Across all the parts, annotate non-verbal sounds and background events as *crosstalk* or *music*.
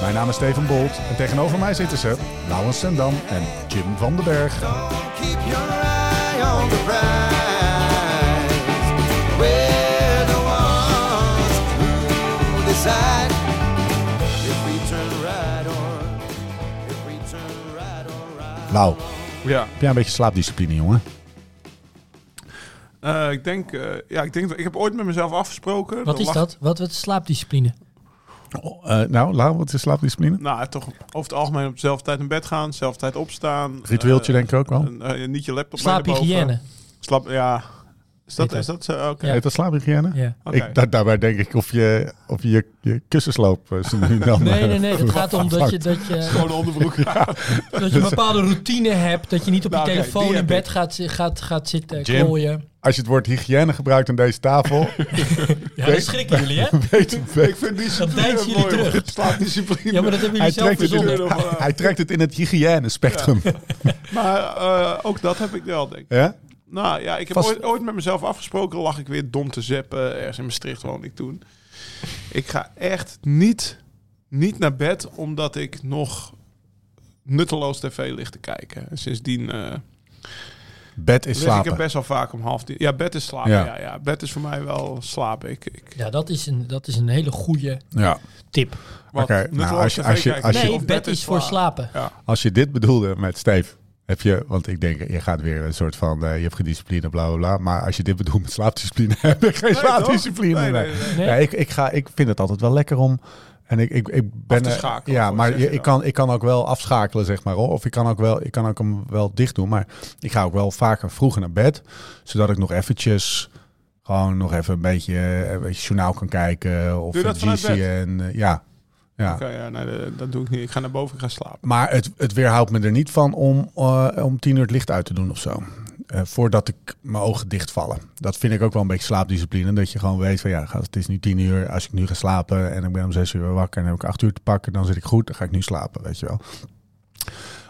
Mijn naam is Steven Bolt en tegenover mij zitten ze Laurens Sendam en Jim van den Berg. Lau, Ja, heb jij een beetje slaapdiscipline, jongen? eh, ik denk, eh, ja, ik denk ik heb ooit met mezelf afgesproken. Wat is lag- dat? Wat, wat is slaapdiscipline? Oh, eh, nou, Lau, wat is slaapdiscipline? Nou, toch over het algemeen op dezelfde tijd in bed gaan, dezelfde tijd opstaan. Ritueeltje Eh, denk ik ook wel. en, eh, niet je laptop. Slaaphygiëne. Slaap, ja. Is dat, is dat zo? Oké. Ja. Heet dat slaaphygiëne? Ja. Oké. Ik, da- daarbij denk ik of je of je, je, je kussensloop eh, nu *laughs* dan... Nee, eh, nee, nee. Het gaat om dat je, dat je, *laughs* Gewoon onderbroek. *laughs* dat je een bepaalde routine hebt. Dat je niet op je Nou, oké, telefoon in bed gaat, gaat, gaat zitten Jim. klooien. Als je het woord hygiëne gebruikt aan deze tafel, Ja, dat schrikken jullie, hè? weet, weet, Ik vind die Dat jullie terug. Slaapdiscipline. Ja, maar dat hebben hij, jullie zelf trekt het in, verzonnen. hij, hij trekt het in het hygiëne spectrum. Maar eh, ook dat heb ik wel, denk ik. Ja? Nou ja, ik heb Vast- ooit, ooit met mezelf afgesproken. lag ik weer dom te zeppen. Ergens in Maastricht woonde ik toen. Ik ga echt niet, niet naar bed omdat ik nog nutteloos tv lig te kijken. En sindsdien eh Bed is lig ik slapen. best wel vaak om half tien. Ja, bed is slapen. Ja. Ja. Ja, bed is voor mij wel slapen. Ik, ik, Ja, dat is, een, dat is een hele goede Ja. tip. wat Oké, nou, nutteloos als je- tv als je- kijken. als je- Nee, bed is voor slapen. Ja. Als je dit bedoelde met Steve, heb je, want ik denk, je gaat weer een soort van, eh, je hebt gediscipline, bla bla bla. Maar als je dit bedoelt met slaapdiscipline, *laughs* heb ik geen Nee, slaapdiscipline. Nee, meer. nee, nee. Nee? Ja, ik, ik, ga, ik vind het altijd wel lekker om. En ik, ik, ik ben. te schakelen, Ja, maar je, ik, kan, ik kan ook wel afschakelen, zeg maar. Of ik kan, ook wel, ik kan ook hem wel dicht doen. Maar ik ga ook wel vaker vroeger naar bed. Zodat ik nog eventjes. Gewoon nog even een beetje, eh, een beetje journaal kan kijken. Of Doe je dat? GCN. eh, ja. Ja. Oké, ja, nee, dat, doe ik niet. Ik ga naar boven, ik ga slapen. Maar het, het weerhoudt me er niet van om, eh, om tien uur het licht uit te doen of zo. Eh, voordat ik mijn ogen dichtvallen. Dat vind ik ook wel een beetje slaapdiscipline. Dat je gewoon weet van ja, het is nu tien uur. Als ik nu ga slapen en ik ben om zes uur wakker en heb ik acht uur te pakken, dan zit ik goed. Dan ga ik nu slapen, weet je wel.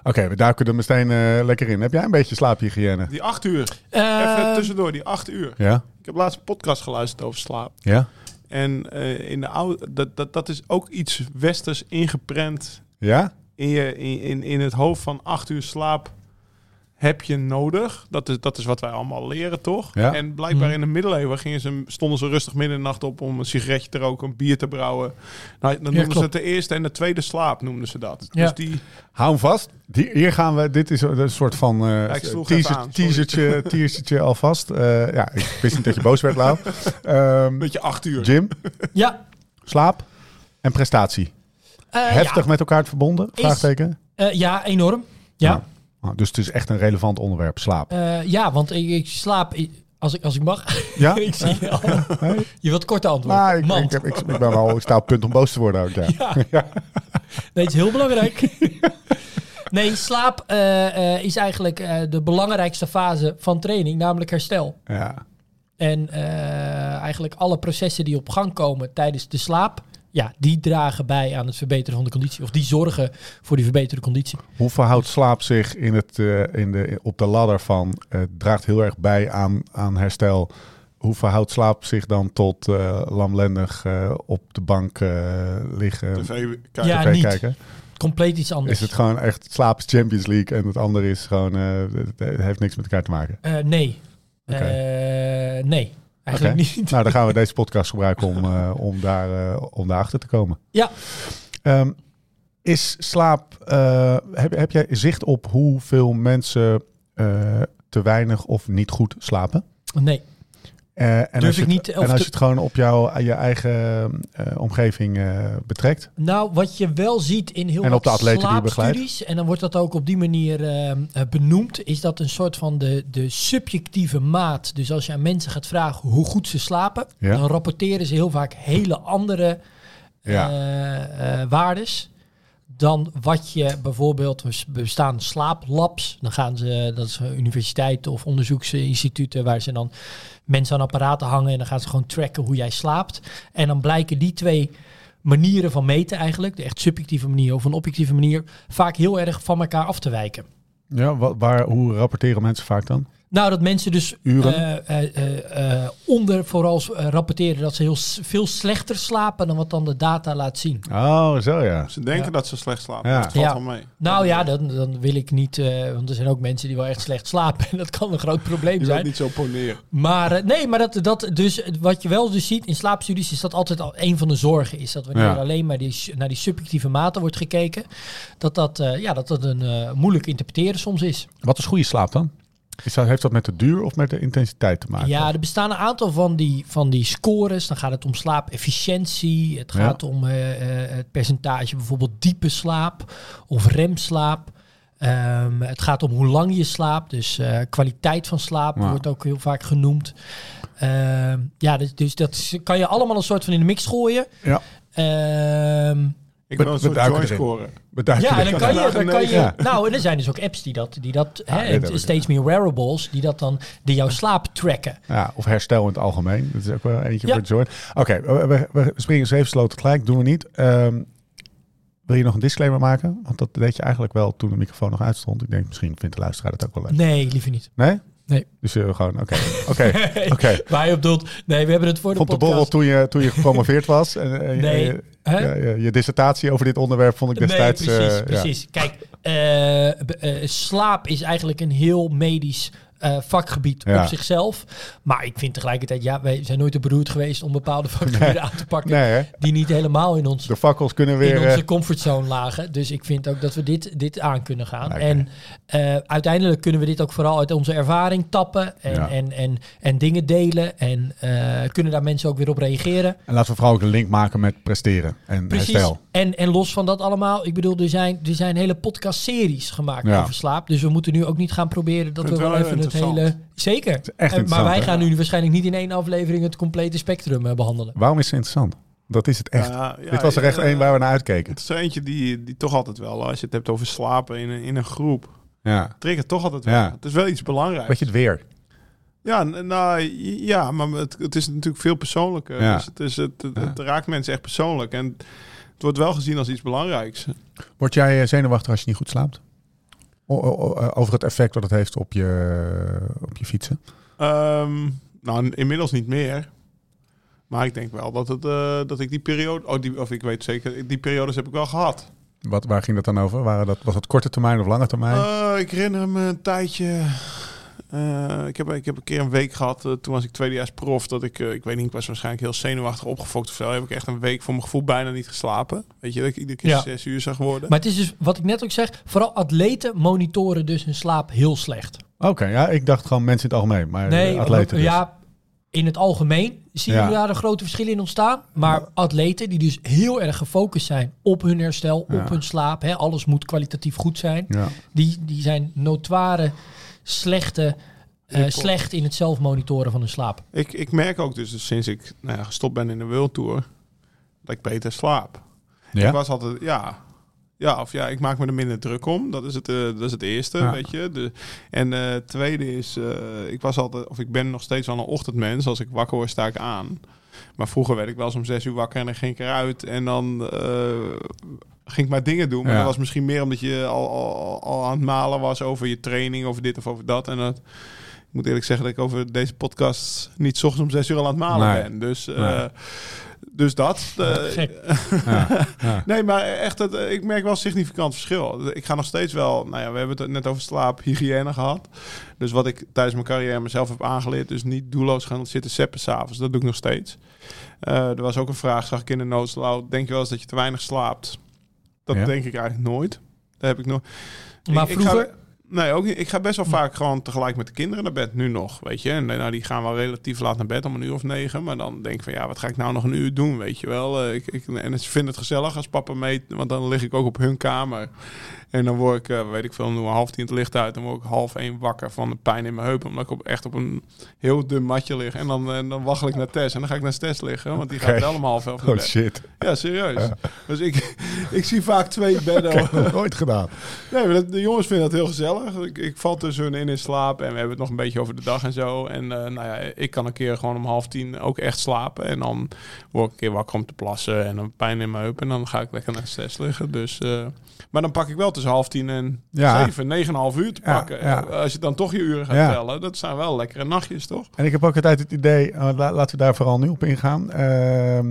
Oké, we duiken er meteen eh, lekker in. Heb jij een beetje slaaphygiëne? Die acht uur. Eh, Even tussendoor, die acht uur. Ja? Ik heb laatst een podcast geluisterd over slaap. Ja? En eh, in de oude, dat, dat, dat is ook iets westers ingeprent Ja? in, je, in, in, in het hoofd van acht uur slaap heb je nodig. Dat is, dat is wat wij allemaal leren, toch? Ja. En blijkbaar Mhm. in de middeleeuwen gingen ze, stonden ze rustig midden in de nacht op om een sigaretje te roken, een bier te brouwen. Nou, dan noemden ze het de eerste en de tweede slaap, noemden ze dat. Ja. Dus die, Hou hem vast. Die, hier gaan we. Dit is een soort van eh even teaser, aan, teasertje, *laughs* teasertje alvast. Eh, ja, ik wist niet dat je boos werd, Lau. *laughs* Ehm, beetje acht uur. Jim, ja. slaap en prestatie. Eh, Heftig met elkaar verbonden? Vraagteken. Ja, Eh, ja enorm. Ja, Ja. Oh, dus het is echt een relevant onderwerp, slaap. Eh, ja want ik, ik slaap als ik, als ik mag. Ja? *laughs* ik zie je al. Nee? Je wilt korte antwoord. Nou, ik, ik, heb, ik, ik ben wel, ik sta op punt om boos te worden ook, ja. *laughs* Ja. Nee, het is heel belangrijk. *laughs* nee, slaap eh, eh, is eigenlijk de belangrijkste fase van training, namelijk herstel. ja. En eigenlijk alle processen die op gang komen tijdens de slaap, ja, die dragen bij aan het verbeteren van de conditie. Of die zorgen voor die verbeterde conditie. Hoe verhoudt slaap zich in het, eh, in de, op de ladder van... eh, draagt heel erg bij aan, aan herstel... Hoe verhoudt slaap zich dan tot eh, lamlendig eh, op de bank eh, liggen, TV kijken. Ja, tv niet. kijken? Compleet iets anders. Is het gewoon echt slaap is Champions League en het andere is gewoon, eh, het, heeft niks met elkaar te maken? Eh, nee. Eh, nee, eigenlijk Oké. niet. Nou, dan gaan we deze podcast gebruiken om, eh, om, daar, eh, om daarachter te komen. Ja. Ehm, is slaap, eh, heb, heb jij zicht op hoeveel mensen te weinig of niet goed slapen? Nee, Eh, en Durf als je ik het- niet, En als je het gewoon op jouw, je eigen eh, omgeving eh, betrekt? Nou, wat je wel ziet in heel En op de slaapstudies, en dan wordt dat ook op die manier eh, eh, benoemd, is dat een soort van de, de subjectieve maat. Dus als je aan mensen gaat vragen hoe goed ze slapen, Ja. dan rapporteren ze heel vaak hele andere Ja. eh, eh, waardes dan wat je bijvoorbeeld, er bestaan slaaplabs, dan gaan ze, dat is universiteiten of onderzoeksinstituten waar ze dan mensen aan apparaten hangen en dan gaan ze gewoon tracken hoe jij slaapt. En dan blijken die twee manieren van meten eigenlijk, de echt subjectieve manier of een objectieve manier, vaak heel erg van elkaar af te wijken. Ja, wa- waar, hoe rapporteren mensen vaak dan? Nou, dat mensen dus Uren? eh, eh, eh, onder vooral rapporteren dat ze heel veel slechter slapen dan wat dan de data laat zien. Oh, zo ja. Ze denken Ja. dat ze slecht slapen. Ja. Dat valt Ja. wel mee. Nou ja, dan, dan wil ik niet, eh, want er zijn ook mensen die wel echt slecht slapen *laughs* en dat kan een groot probleem Je wilt zijn. niet zo poneren. Maar nee, maar dat, dat dus wat je wel dus ziet in slaapstudies is dat altijd al een van de zorgen is dat wanneer Ja. er alleen maar die, naar die subjectieve maten wordt gekeken, dat dat, eh, ja, dat, dat een eh, moeilijk interpreteren soms is. Wat is goede slaap dan? Is dat, heeft dat met de duur of met de intensiteit te maken? Ja, er bestaan een aantal van die, van die scores. Dan gaat het om slaapefficiëntie. Het Ja. gaat om eh, eh, het percentage bijvoorbeeld diepe slaap of remslaap. Ehm, het gaat om hoe lang je slaapt. Dus eh, kwaliteit van slaap Ja. wordt ook heel vaak genoemd. Ehm, ja, dus, dus dat kan je allemaal een soort van in de mix gooien. Ja. Ehm, Ik wil soort duiken joy scoren. Ja, en dan kan je, dan kan je nou, en er zijn dus ook apps die dat, die dat, Ja, hè, steeds meer wearables, die dat dan, die jouw slaap tracken. Ja, of herstel in het algemeen. Dat is ook wel eentje Ja. voor Joint. Oké, we, we, we springen zeven sloten gelijk. Doen we niet. Ehm, wil je nog een disclaimer maken? Want dat deed je eigenlijk wel toen de microfoon nog uitstond. Ik denk, misschien vindt de luisteraar dat ook wel leuk. Nee, liever niet. Nee? Nee. Dus uh, gewoon, oké. *laughs* Oké, oké. *laughs* Waar je op doelt. Nee, we hebben het voor de Vond de borrel toen je, toen je gepromoveerd was? En, eh, Nee. Je, je, je dissertatie over dit onderwerp vond ik destijds... nee, precies, eh, ja. precies. Kijk, eh, eh, slaap is eigenlijk een heel medisch eh, vakgebied Ja. op zichzelf. Maar ik vind tegelijkertijd, ja, wij zijn nooit te beroerd geweest om bepaalde vakgebieden aan te pakken. Nee? Die niet helemaal in ons De fakkels kunnen in weer... eh, onze comfortzone lagen. Dus ik vind ook dat we dit, dit aan kunnen gaan. En eh, uiteindelijk kunnen we dit ook vooral uit onze ervaring tappen. En, Ja. en, en, en dingen delen. En eh, kunnen daar mensen ook weer op reageren. En laten we vooral ook een link maken met presteren en Precies. herstel. En, en los van dat allemaal, ik bedoel, er zijn, er zijn hele podcast-series gemaakt Ja. over slaap. Dus we moeten nu ook niet gaan proberen dat we wel even het hele... Zeker. echt En- maar wij hè? gaan nu waarschijnlijk niet in één aflevering het complete spectrum eh, behandelen. Waarom is het interessant? Dat is het echt. Ja, ja, Dit was er echt ja, één waar we naar uitkeken. Het is er eentje die, die toch altijd wel, als je het hebt over slapen in een, in een groep, Ja. triggert toch altijd wel. Ja. Het is wel iets belangrijks. Weet je het weer? Ja, nou ja, maar het, het is natuurlijk veel persoonlijker. Ja. Dus het, is, het, het, Ja. het raakt mensen echt persoonlijk. En het wordt wel gezien als iets belangrijks. Word jij eh, zenuwachtig als je niet goed slaapt? Eh, over het effect wat het heeft op je, op je fietsen? Ehm, nou, inmiddels niet meer. Maar ik denk wel dat, het, eh, dat ik die periode... Oh, die, of ik weet zeker, die periodes heb ik wel gehad. Wat, waar ging dat dan over? Waren dat, was dat korte termijn of lange termijn? Eh, ik herinner me een tijdje... eh, ik, heb, ik heb een keer een week gehad, eh, toen was ik tweedejaars prof, dat ik, eh, ik weet niet, ik was waarschijnlijk heel zenuwachtig opgefokt of zo. Heb ik echt een week voor mijn gevoel bijna niet geslapen. Weet je, dat ik iedere keer Ja. zes uur zag worden. Maar het is dus, wat ik net ook zeg, vooral atleten monitoren dus hun slaap heel slecht. Oké, ja, ik dacht gewoon mensen in het algemeen. Maar Nee, atleten dus. ja, in het algemeen zie je Ja. daar een grote verschillen in ontstaan. Maar atleten die dus heel erg gefocust zijn op hun herstel, Ja. op hun slaap, hè, alles moet kwalitatief goed zijn. Ja. Die, die zijn notoire slechte, eh, slecht in het zelf monitoren van hun slaap. Ik, ik merk ook dus, dus sinds ik nou ja, gestopt ben in de World Tour, dat ik beter slaap. Ik Ja? was altijd, ja, ja, of ja, ik maak me er minder druk om. Dat is het, eh, dat is het eerste, Ja. weet je. De, en eh tweede is, eh, ik was altijd, of ik ben nog steeds wel een ochtendmens. Als ik wakker word, sta ik aan. Maar vroeger werd ik wel eens om zes uur wakker en dan ging ik eruit. En dan eh, ging ik maar dingen doen. Maar Ja. dat was misschien meer omdat je al, al, al aan het malen was over je training, over dit of over dat. En dat, ik moet eerlijk zeggen dat ik over deze podcast niet 's ochtends om zes uur al aan het malen Nee. ben. Dus, eh, dus dat. eh, Gek. *laughs* Ja. Ja. Nee, maar echt, het, ik merk wel een significant verschil. Ik ga nog steeds wel, nou ja, we hebben het net over slaaphygiëne gehad. Dus wat ik tijdens mijn carrière mezelf heb aangeleerd, dus niet doelloos gaan zitten seppen s'avonds. Dat doe ik nog steeds. Eh, er was ook een vraag, zag ik in de notes, Lau, denk je wel eens dat je te weinig slaapt? Dat Ja. denk ik eigenlijk nooit. Dat heb ik nog. Maar Ik- ik ga- vroeger, Nee, ook niet. Ik ga best wel vaak gewoon tegelijk met de kinderen naar bed, nu nog, weet je. En nou, die gaan wel relatief laat naar bed, om een uur of negen. Maar dan denk ik van, ja, wat ga ik nou nog een uur doen, weet je wel. Eh, ik, ik, en ze vinden het gezellig als papa mee, want dan lig ik ook op hun kamer. En dan word ik, eh, weet ik veel, om half tien het licht uit. Dan word ik half één wakker van de pijn in mijn heup. Omdat ik op, echt op een heel dun matje lig. En dan, en dan waggel ik naar Tess. En dan ga ik naar Tess liggen, want die gaat wel om half elf Oh shit. Ja, serieus. Dus ik, *laughs* ik zie vaak twee *laughs* bedden. Nog nooit gedaan. Nee, maar dat- de jongens vinden dat heel gezellig. Ik, ik val tussen hun in in slaap en we hebben het nog een beetje over de dag en zo. En eh, nou ja, ik kan een keer gewoon om half tien ook echt slapen. En dan word ik een keer wakker om te plassen en een pijn in mijn heup. En dan ga ik lekker naar zes liggen. Dus, eh, maar dan pak ik wel tussen half tien en Ja. zeven, negen half uur te pakken. ja. Als je dan toch je uren gaat Ja. tellen, dat zijn wel lekkere nachtjes, toch? En ik heb ook altijd het idee, eh, la- laten we daar vooral nu op ingaan, ehm,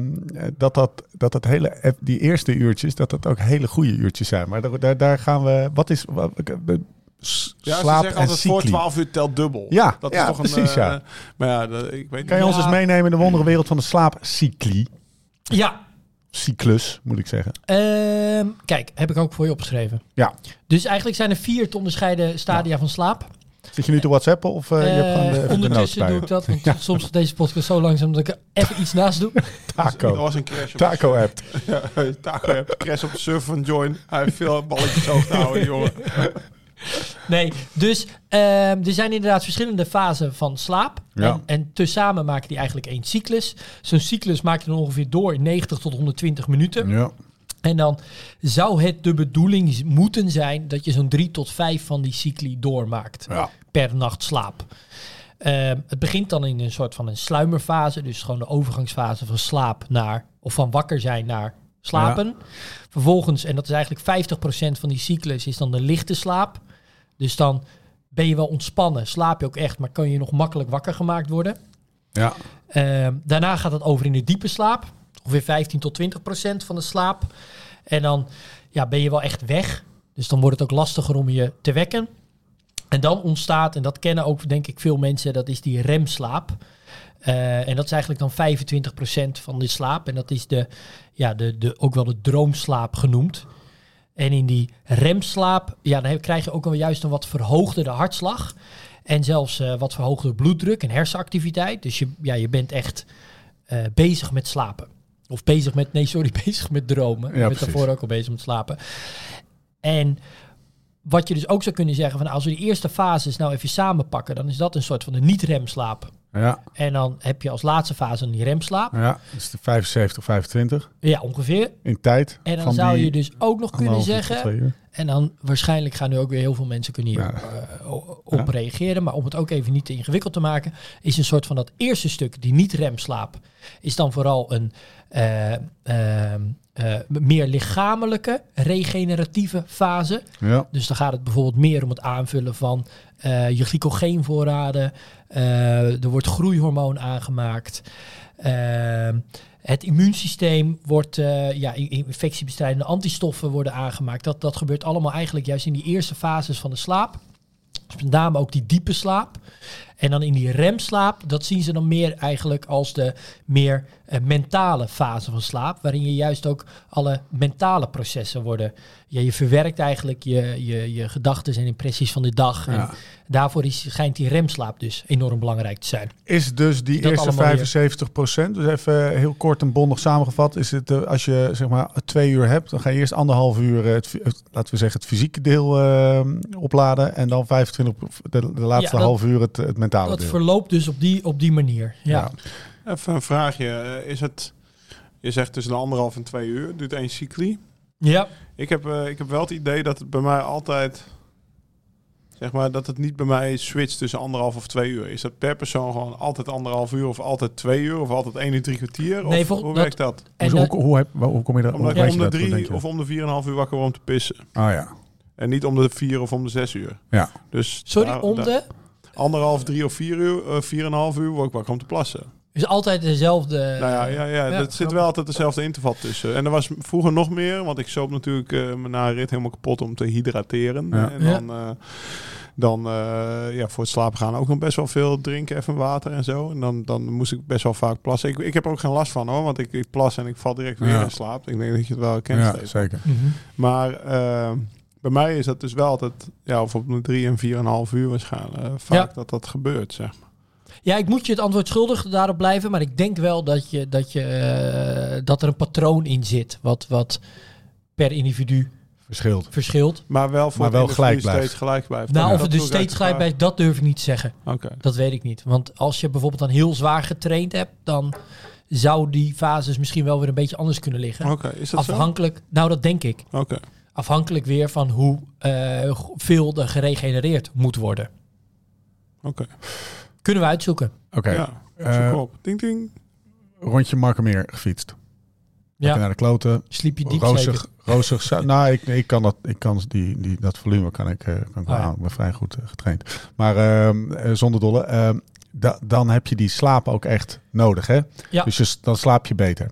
dat, dat, dat dat hele, eh, die eerste uurtjes, dat dat ook hele goede uurtjes zijn. Maar daar, daar, daar gaan we, wat is, wat, eh, Ja, ze slaap zeggen en altijd voor cycli. 12 uur telt dubbel. Ja, dat ja, is toch een, precies, ja. maar ja, dat- ik weet Kan je ons eens meenemen in de wonderenwereld van de slaapcycli? Ja, Cyclus, moet ik zeggen. Ehm, kijk, heb ik ook voor je opgeschreven. Ja. Dus eigenlijk zijn er vier te onderscheiden stadia van slaap. Zit je nu te whatsappen of eh, je hebt gewoon de, Eh, de ondertussen doe ik dat, want soms gaat deze podcast zo langzaam dat ik er even iets naast doe. *laughs* Taco. was een crash op *laughs* Taco app. Ja, Taco hebt crash op de surf van Join. Hij heeft veel balletjes hoog te houden, jongen. *laughs* Nee, dus ehm, er zijn inderdaad verschillende fasen van slaap. Ja. En, en tezamen maken die eigenlijk één cyclus. Zo'n cyclus maak je dan ongeveer door in 90 tot 120 minuten. Ja. En dan zou het de bedoeling moeten zijn dat je zo'n drie tot vijf van die cycli doormaakt Ja. per nacht slaap. Ehm, het begint dan in een soort van een sluimerfase, dus gewoon de overgangsfase van slaap naar, of van wakker zijn naar slapen. Vervolgens, en dat is eigenlijk 50% van die cyclus, is dan de lichte slaap. Dus dan ben je wel ontspannen, slaap je ook echt, maar kan je nog makkelijk wakker gemaakt worden. Ja. Ehm, daarna gaat het over in de diepe slaap. Ongeveer 15 tot 20 procent van de slaap. En dan ja, ben je wel echt weg. Dus dan wordt het ook lastiger om je te wekken. En dan ontstaat, en dat kennen ook denk ik veel mensen, dat is die remslaap. Eh, en dat is eigenlijk dan 25 procent van de slaap. En dat is de, ja, de, de, ook wel de droomslaap genoemd. En in die remslaap, ja, dan krijg je ook wel juist een wat verhoogde de hartslag. En zelfs eh, wat verhoogde bloeddruk en hersenactiviteit. Dus je, ja, je bent echt eh, bezig met slapen. Of bezig met, nee sorry, *laughs* bezig met dromen. Ja, je bent daarvoor ook al bezig met slapen. En wat je dus ook zou kunnen zeggen, van als we die eerste fases nou even samenpakken, dan is dat een soort van de niet-remslaap. Ja. En dan heb je als laatste fase een die remslaap. Ja. Dat is de 75, 25 Ja, ongeveer. in tijd. En dan zou je dus ook nog kunnen zeggen, en dan waarschijnlijk gaan nu ook weer heel veel mensen kunnen hier Ja. eh, op reageren. Maar om het ook even niet te ingewikkeld te maken, is een soort van dat eerste stuk, die niet-remslaap, is dan vooral een meer lichamelijke, regeneratieve fase. Ja. Dus dan gaat het bijvoorbeeld meer om het aanvullen van eh, je glycogeenvoorraden. Eh, er wordt groeihormoon aangemaakt. Het immuunsysteem wordt, eh, ja, infectiebestrijdende antistoffen worden aangemaakt. Dat, dat gebeurt allemaal eigenlijk juist in die eerste fases van de slaap. Dus met name ook die diepe slaap. En dan in die remslaap, dat zien ze dan meer eigenlijk als de meer eh, mentale fase van slaap. Waarin je juist ook alle mentale processen worden. Ja, je verwerkt eigenlijk je, je, je gedachten en impressies van de dag. En Ja. Daarvoor is, schijnt die remslaap dus enorm belangrijk te zijn. Is dus die Dat eerste allemaal weer. 75 procent, dus even heel kort en bondig samengevat, is het eh, als je zeg maar twee uur hebt, dan ga je eerst anderhalf uur, eh, het, laten we zeggen, het fysieke deel eh, opladen en dan 25, de, de laatste Ja, dat- half uur het, het mentale Dat deel. verloopt dus op die, op die manier. Ja. Ja. Even een vraagje. eh, Is het, je zegt tussen de anderhalf en twee uur, duurt één cycli. ja. Ik heb, eh, ik heb wel het idee dat het bij mij altijd, zeg maar, dat het niet bij mij switcht tussen anderhalf of twee uur. Is dat per persoon gewoon altijd anderhalf uur of altijd twee uur of altijd één uur drie kwartier? Nee, of, hoe dat- werkt dat? En hoe, dat- hoe, hoe, heb- hoe kom je daar? Omdat om de drie of om de vier en een half uur wakker om te pissen. Oh ja. En niet om de vier of om de zes uur. Ja. Dus sorry, daar- om daar- de... anderhalf, drie of vier uur, eh, vier en een half uur word ik wakker om te plassen. Is altijd dezelfde... nou ja, ja, ja, ja, er zit wel altijd dezelfde interval tussen. En er was vroeger nog meer, want ik zoop natuurlijk eh me na een rit helemaal kapot om te hydrateren. Ja. En Ja. dan, eh, dan eh, ja, voor het slapen gaan ook nog best wel veel drinken, even water en zo. En dan, dan moest ik best wel vaak plassen. Ik, ik heb er ook geen last van hoor, want ik, ik plas en ik val direct weer Ja. in slaap. Ik denk dat je het wel kent. Ja, zeker. Mhm. Maar, eh, Bij mij is dat dus wel altijd, ja, of op een drie en vier en een half uur waarschijnlijk, eh, vaak Ja. dat dat gebeurt, zeg maar. Ja, ik moet je het antwoord schuldig daarop blijven, maar ik denk wel dat, je, dat, je, eh, dat er een patroon in zit, wat, wat per individu Verschilt. verschilt. Maar wel voor Maar wel gelijk blijft. steeds gelijk blijft. Nou, Ja, of het dus steeds gelijk bij, dat durf ik niet te zeggen. Oké. Dat weet ik niet. Want als je bijvoorbeeld dan heel zwaar getraind hebt, dan zou die fases misschien wel weer een beetje anders kunnen liggen. Oké, is dat zo? Afhankelijk, nou dat denk ik. Oké. Afhankelijk weer van hoe eh, veel er geregenereerd moet worden. Oké. Kunnen we uitzoeken. Oké, Ja, eh, zoek op. Ding, ding. rondje Markermeer gefietst. Ja. Naar de kloten. Sliep je diep Rozig, zeker? rozig. *laughs* nou, ik, ik kan dat, ik kan die, die, dat volume kan ik, eh, kan ik wel Oh ja. aan. Ik ben vrij goed eh, getraind. Maar ehm, eh, zonder dolle, ehm, da- dan heb je die slaap ook echt nodig, hè? Ja. Dus je, dan slaap je beter.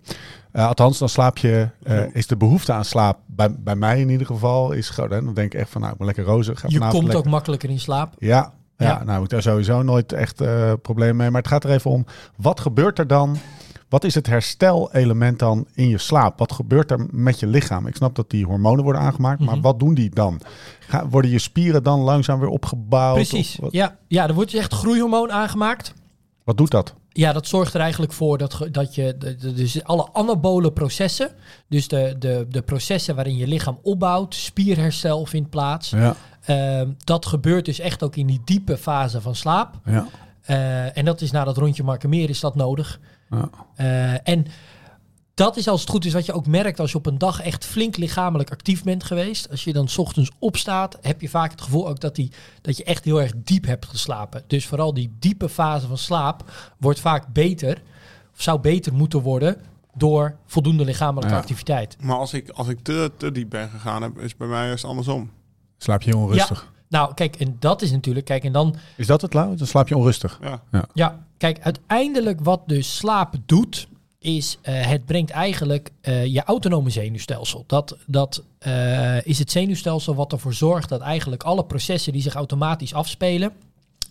Eh, althans, dan slaap je, eh, is de behoefte aan slaap, bij, bij mij in ieder geval, is groot. Hè? Dan denk ik echt van, nou, ik ben lekker rozig. Ga Je komt ook makkelijker in slaap. Ja, ja, Ja. nou heb ik daar sowieso nooit echt eh problemen mee. Maar het gaat er even om, wat gebeurt er dan? Wat is het herstelelement dan in je slaap? Wat gebeurt er met je lichaam? Ik snap dat die hormonen worden aangemaakt, maar Mhm. wat doen die dan? Ga, worden je spieren dan langzaam weer opgebouwd? Precies. Of wat, Ja, ja, er wordt echt groeihormoon aangemaakt. wat doet dat? Ja, dat zorgt er eigenlijk voor dat, dat je de, de- dus alle anabole processen, dus de, de, de processen waarin je lichaam opbouwt, spierherstel vindt plaats. Ja, Ehm, dat gebeurt dus echt ook in die diepe fase van slaap. ja, Eh, en dat is na dat rondje Markermeer is dat nodig. ja. Eh, en dat is als het goed is wat je ook merkt als je op een dag echt flink lichamelijk actief bent geweest. Als je dan 's ochtends opstaat, heb je vaak het gevoel ook dat, die, dat je echt heel erg diep hebt geslapen. Dus vooral die diepe fase van slaap wordt vaak beter, of zou beter moeten worden, door voldoende lichamelijke Ja. activiteit. Maar als ik, als ik te, te diep ben gegaan, heb, is bij mij juist andersom. Slaap je onrustig? Nou, kijk, en dat is natuurlijk, kijk, en dan Is dat het, Lau? Dan slaap je onrustig. Ja. Ja, kijk, uiteindelijk wat dus slaap doet, is eh, het brengt eigenlijk eh, je autonome zenuwstelsel. Dat, dat eh, is het zenuwstelsel wat ervoor zorgt dat eigenlijk alle processen die zich automatisch afspelen,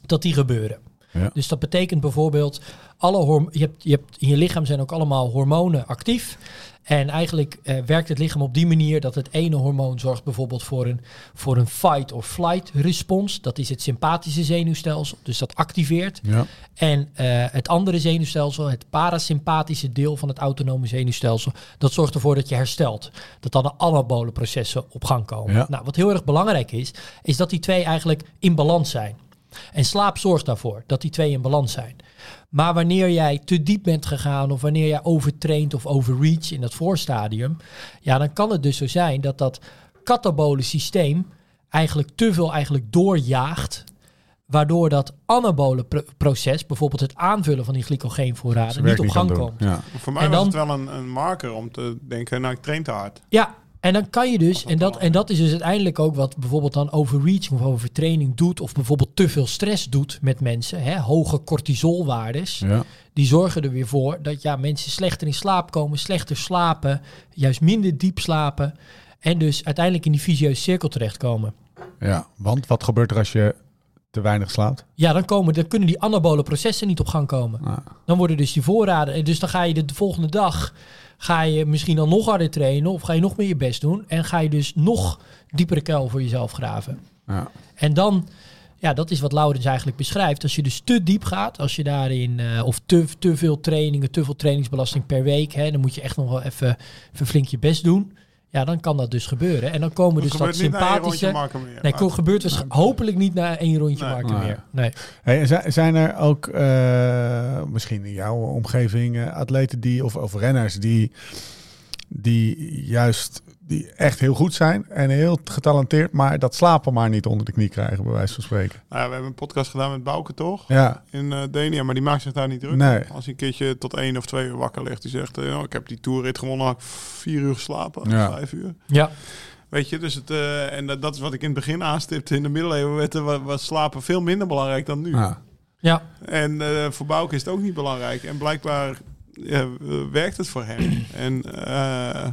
dat die gebeuren. Ja. Dus dat betekent bijvoorbeeld, alle je hebt, je hebt, in je lichaam zijn ook allemaal hormonen actief. En eigenlijk eh, werkt het lichaam op die manier dat het ene hormoon zorgt bijvoorbeeld voor een, voor een fight or flight respons. Dat is het sympathische zenuwstelsel, dus dat activeert. Ja. En eh, het andere zenuwstelsel, het parasympathische deel van het autonome zenuwstelsel, dat zorgt ervoor dat je herstelt. Dat dan de anabole processen op gang komen. Ja. Nou, wat heel erg belangrijk is, is dat die twee eigenlijk in balans zijn. En slaap zorgt daarvoor dat die twee in balans zijn. Maar wanneer jij te diep bent gegaan of wanneer jij overtraint of overreach in dat voorstadium, ja, dan kan het dus zo zijn dat dat katabole systeem eigenlijk te veel eigenlijk doorjaagt waardoor dat anabole pro- proces, bijvoorbeeld het aanvullen van die glycogeenvoorraden, niet op gang komt. Ja. Voor mij En was dan- het wel een, een marker om te denken, nou ik train te hard. Ja, en dan kan je dus, en dat, en dat is dus uiteindelijk ook wat bijvoorbeeld dan overreaching of overtraining doet, of bijvoorbeeld te veel stress doet met mensen, hè, hoge cortisolwaardes, Ja. die zorgen er weer voor dat ja, mensen slechter in slaap komen, slechter slapen, juist minder diep slapen, en dus uiteindelijk in die visieuze cirkel terechtkomen. ja, want wat gebeurt er als je te weinig slaapt? Ja, dan, komen, dan kunnen die anabole processen niet op gang komen. Ah. Dan worden dus die voorraden. en Dus dan ga je de volgende dag. Ga je misschien dan nog harder trainen. Of ga je nog meer je best doen. En ga je dus nog diepere kuil voor jezelf graven. Ja. En dan. Ja, dat is wat Laurens eigenlijk beschrijft. Als je dus te diep gaat, als je daarin, eh, of te, te veel trainingen, te veel trainingsbelasting per week, hè, dan moet je echt nog wel even, even flink je best doen. Ja, dan kan dat dus gebeuren. En dan komen dus Dat sympathische. meer. Nee, Ah, ko- gebeurt waarschijnlijk hopelijk niet na één rondje Nee. maken meer. Nee. Hey, en zijn- zijn er ook eh, misschien in jouw omgeving eh, atleten die of, of renners die, die juist die echt heel goed zijn en heel getalenteerd, maar dat slapen maar niet onder de knie krijgen, bij wijze van spreken? nou ja, we hebben een podcast gedaan met Bouke, toch? Ja, In eh Denia, maar die maakt zich daar niet druk. Nee. Als hij een keertje tot één of twee uur wakker ligt, die zegt, eh, oh, ik heb die toerrit gewonnen, had ik vier uur geslapen, Ja. vijf uur. Ja. Weet je, dus het, eh, en dat, dat is wat ik in het begin aanstipte. In de middeleeuwen werd er wa- was slapen veel minder belangrijk dan nu. ja. Ja. En eh, voor Bouke is het ook niet belangrijk. En blijkbaar werkt het voor hem. en eh,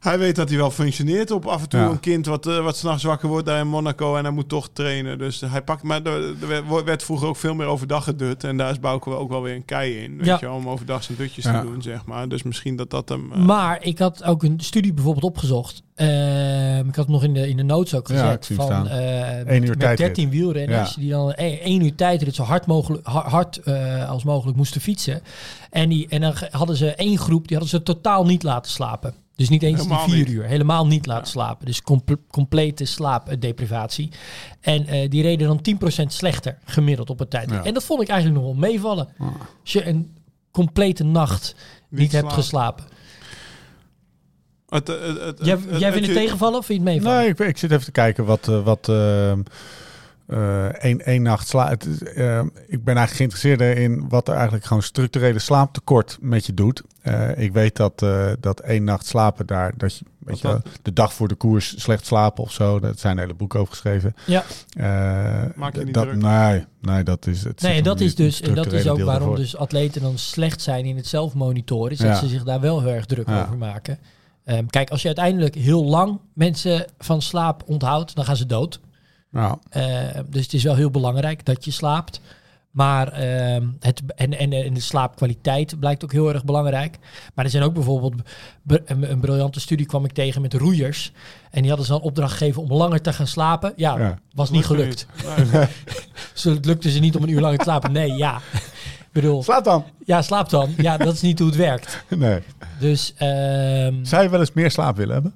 Hij weet dat hij wel functioneert op af en toe Ja. een kind wat, eh, wat s'nachts wakker wordt daar in Monaco en hij moet toch trainen. Dus hij pakt, maar er, er werd- vroeger ook veel meer overdag gedut en daar is Bouke ook wel weer een kei in. Weet Ja. je, om overdag zijn dutjes Ja. te doen, zeg maar. Dus misschien dat dat hem... eh, Maar ik had ook een studie bijvoorbeeld opgezocht. Ehm, ik had het nog in de, in de notes ook Ja, gezet. ik zie hem van staan. eh, Eén met, uur met tijdrit. 13 wielrenners Ja. die dan één, één uur tijdrit zo hard, mogelijk, ha- hard eh, als mogelijk moesten fietsen. En, die, en dan hadden ze één groep, die hadden ze totaal niet laten slapen. Dus niet eens Helemaal die vier niet. uur. Helemaal niet laten slapen. Dus comple- complete slaapdeprivatie. En eh, die reden dan 10% slechter gemiddeld op het tijd. Ja. En dat vond ik eigenlijk nog wel meevallen. Als je een complete nacht niet, Niet hebt slapen. geslapen. het, het, het, het- Jij, het- jij vindt het je- tegenvallen of vind je het meevallen? Nee, ik, ik zit even te kijken wat, eh, wat ehm, eh, één, één nacht slaap. ik ben eigenlijk geïnteresseerd in wat er eigenlijk gewoon structurele slaaptekort met je doet. Eh, ik weet dat, eh, dat één nacht slapen daar, dat je, weet je, de dag voor de koers slecht slapen of zo. Dat zijn hele boeken over geschreven. Ja. Eh, Maak je niet dat, druk? Nee, nee, dat is het. Nee, dat is dus en dat is ook waarom daarvoor. dus atleten dan slecht zijn in het zelfmonitoren, is dat Ja. ze zich daar wel heel erg druk Ja. over maken. Ehm, kijk, als je uiteindelijk heel lang mensen van slaap onthoudt, dan gaan ze dood. Nou, dus het is wel heel belangrijk dat je slaapt. Maar ehm, het, en, en, en de slaapkwaliteit blijkt ook heel erg belangrijk. Maar er zijn ook bijvoorbeeld een, een briljante studie kwam ik tegen met roeiers. En die hadden ze dan opdracht gegeven om langer te gaan slapen. Ja, Ja. was niet Lukt gelukt. niet. Nee. *laughs* Zo, het lukte ze niet om een uur lang te slapen. Nee, ja. Bedoel, slaap dan. ja, slaap dan. Ja, dat is niet hoe het werkt. *laughs* Nee. Dus ehm, Zou je wel eens meer slaap willen hebben?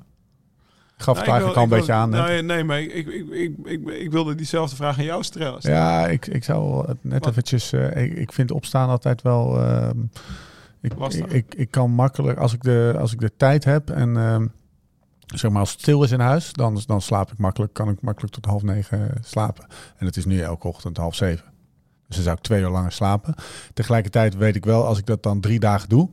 Ik gaf het ik eigenlijk al een beetje aan. Nee, nee maar ik, ik, ik, ik, wilde diezelfde vraag aan jou stellen. Ja, ik, ik zou het net eventjes... eh, ik, ik vind opstaan altijd wel... ehm, ik, ik, ik kan makkelijk... Als ik de, als ik de tijd heb en... ehm, zeg maar als het stil is in huis, dan, dan slaap ik makkelijk. Kan ik makkelijk tot half negen slapen. En het is nu elke ochtend half zeven. Dus dan zou ik twee uur langer slapen. Tegelijkertijd weet ik wel, als ik dat dan drie dagen doe...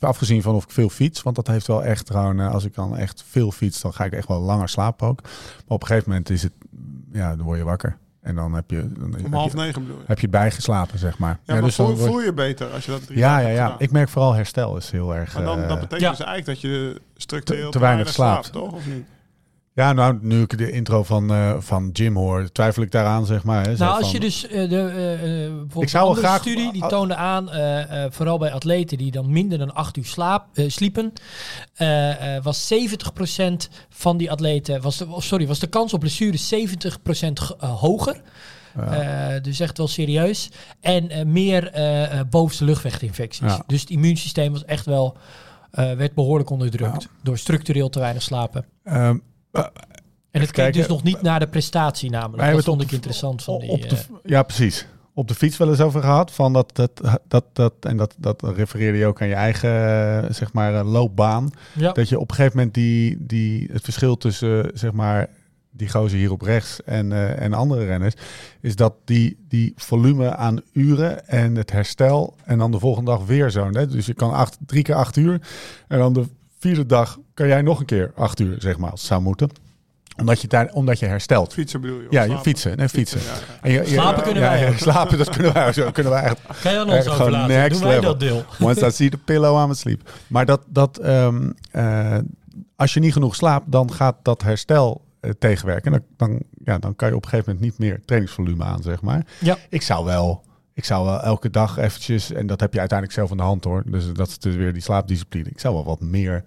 Afgezien van of ik veel fiets, want dat heeft wel echt gewoon, eh, als ik dan echt veel fiets, dan ga ik echt wel langer slapen ook. Maar op een gegeven moment is het, ja, dan word je wakker. En dan heb je, dan heb Om je- half negen bedoel je? heb je bijgeslapen, zeg maar. Ja, maar dus dan voel, word- voel je beter als je dat drie ja, ja, ja. gedaan? Ik merk vooral herstel is heel erg. Maar dan, eh, dat betekent Ja. dus eigenlijk dat je structureel Te- te weinig slaapt. toch? Of niet? Ja, nou, nu ik de intro van, eh, van Jim hoor, twijfel ik daaraan, zeg maar. Hè, nou, als van- je dus eh, de bijvoorbeeld Ik zou graag- studie die ah, toonde aan, vooral bij atleten die dan minder dan acht uur slaap, sliepen, was 70% van die atleten, was de, sorry, was de kans op blessure 70% ge- eh, hoger. Dus echt wel serieus. En meer bovenste luchtweginfecties. Ja. Dus het immuunsysteem was echt wel, werd behoorlijk onderdrukt Ja. door structureel te weinig slapen. Ehm, En het kijken. dus nog niet naar de prestatie namelijk. Dat vond ik interessant van die... op de, eh, ja, precies. Op de fiets wel eens over gehad. Van dat, dat, dat, dat, en dat, dat refereerde je ook aan je eigen eh, zeg maar, eh, loopbaan. ja. Dat je op een gegeven moment die, die, het verschil tussen zeg maar, die gozer hier op rechts en, en andere renners, is dat die, die volume aan uren en het herstel en dan de volgende dag weer zo. Hè? Dus je kan acht, drie keer acht uur en dan de vierde dag kan jij nog een keer acht uur, zeg maar, als het zou moeten. Omdat je, daar, omdat je herstelt. Fietsen bedoel je? Ja, je fietsen. Nee, fietsen. ja, ja. En je- je- Slapen kunnen ja, wij ja, slapen, dat kunnen wij ook. Kunnen wij echt Kan je aan ons overlaten? next Doen wij level. dat deel? *laughs* Once I see the pillow, I'm asleep. Maar dat, dat, ehm, eh, als je niet genoeg slaapt, dan gaat dat herstel eh, tegenwerken. En dan, dan, ja, dan kan je op een gegeven moment niet meer trainingsvolume aan, zeg maar. Ja. Ik zou wel, ik zou wel elke dag eventjes, en dat heb je uiteindelijk zelf in de hand hoor. Dus dat is dus weer die slaapdiscipline. Ik zou wel wat meer,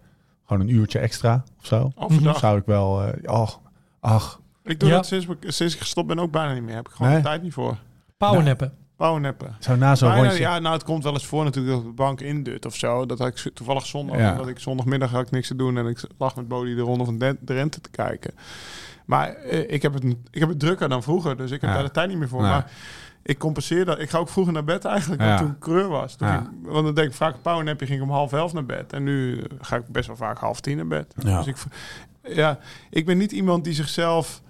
gewoon een uurtje extra of zo. Overdag. Zou ik wel, eh ach, ach, Ik doe Ja. dat sinds, ik- sinds ik gestopt ben ook bijna niet meer. Heb ik gewoon Nee? de tijd niet voor. Powernappen. Powernappen. zo na zo'n rondje. ja, nou, het komt wel eens voor natuurlijk dat de bank indut of zo. Dat had ik toevallig zondag, Ja. omdat ik zondagmiddag had ik niks te doen en ik lag met Bodie de ronde van de Rente te kijken. Maar eh, ik, heb het, ik heb het drukker dan vroeger, dus ik heb Ja. daar de tijd niet meer voor. Nee. Maar ik compenseer dat. Ik ga ook vroeger naar bed eigenlijk, Ja. toen ik creur was. Toen Ja. ging- want dan denk ik vaak, een powernapje ging ik om half elf naar bed. En nu ga ik best wel vaak half tien naar bed. Ja. Dus ik, ja, ik ben niet iemand die zichzelf...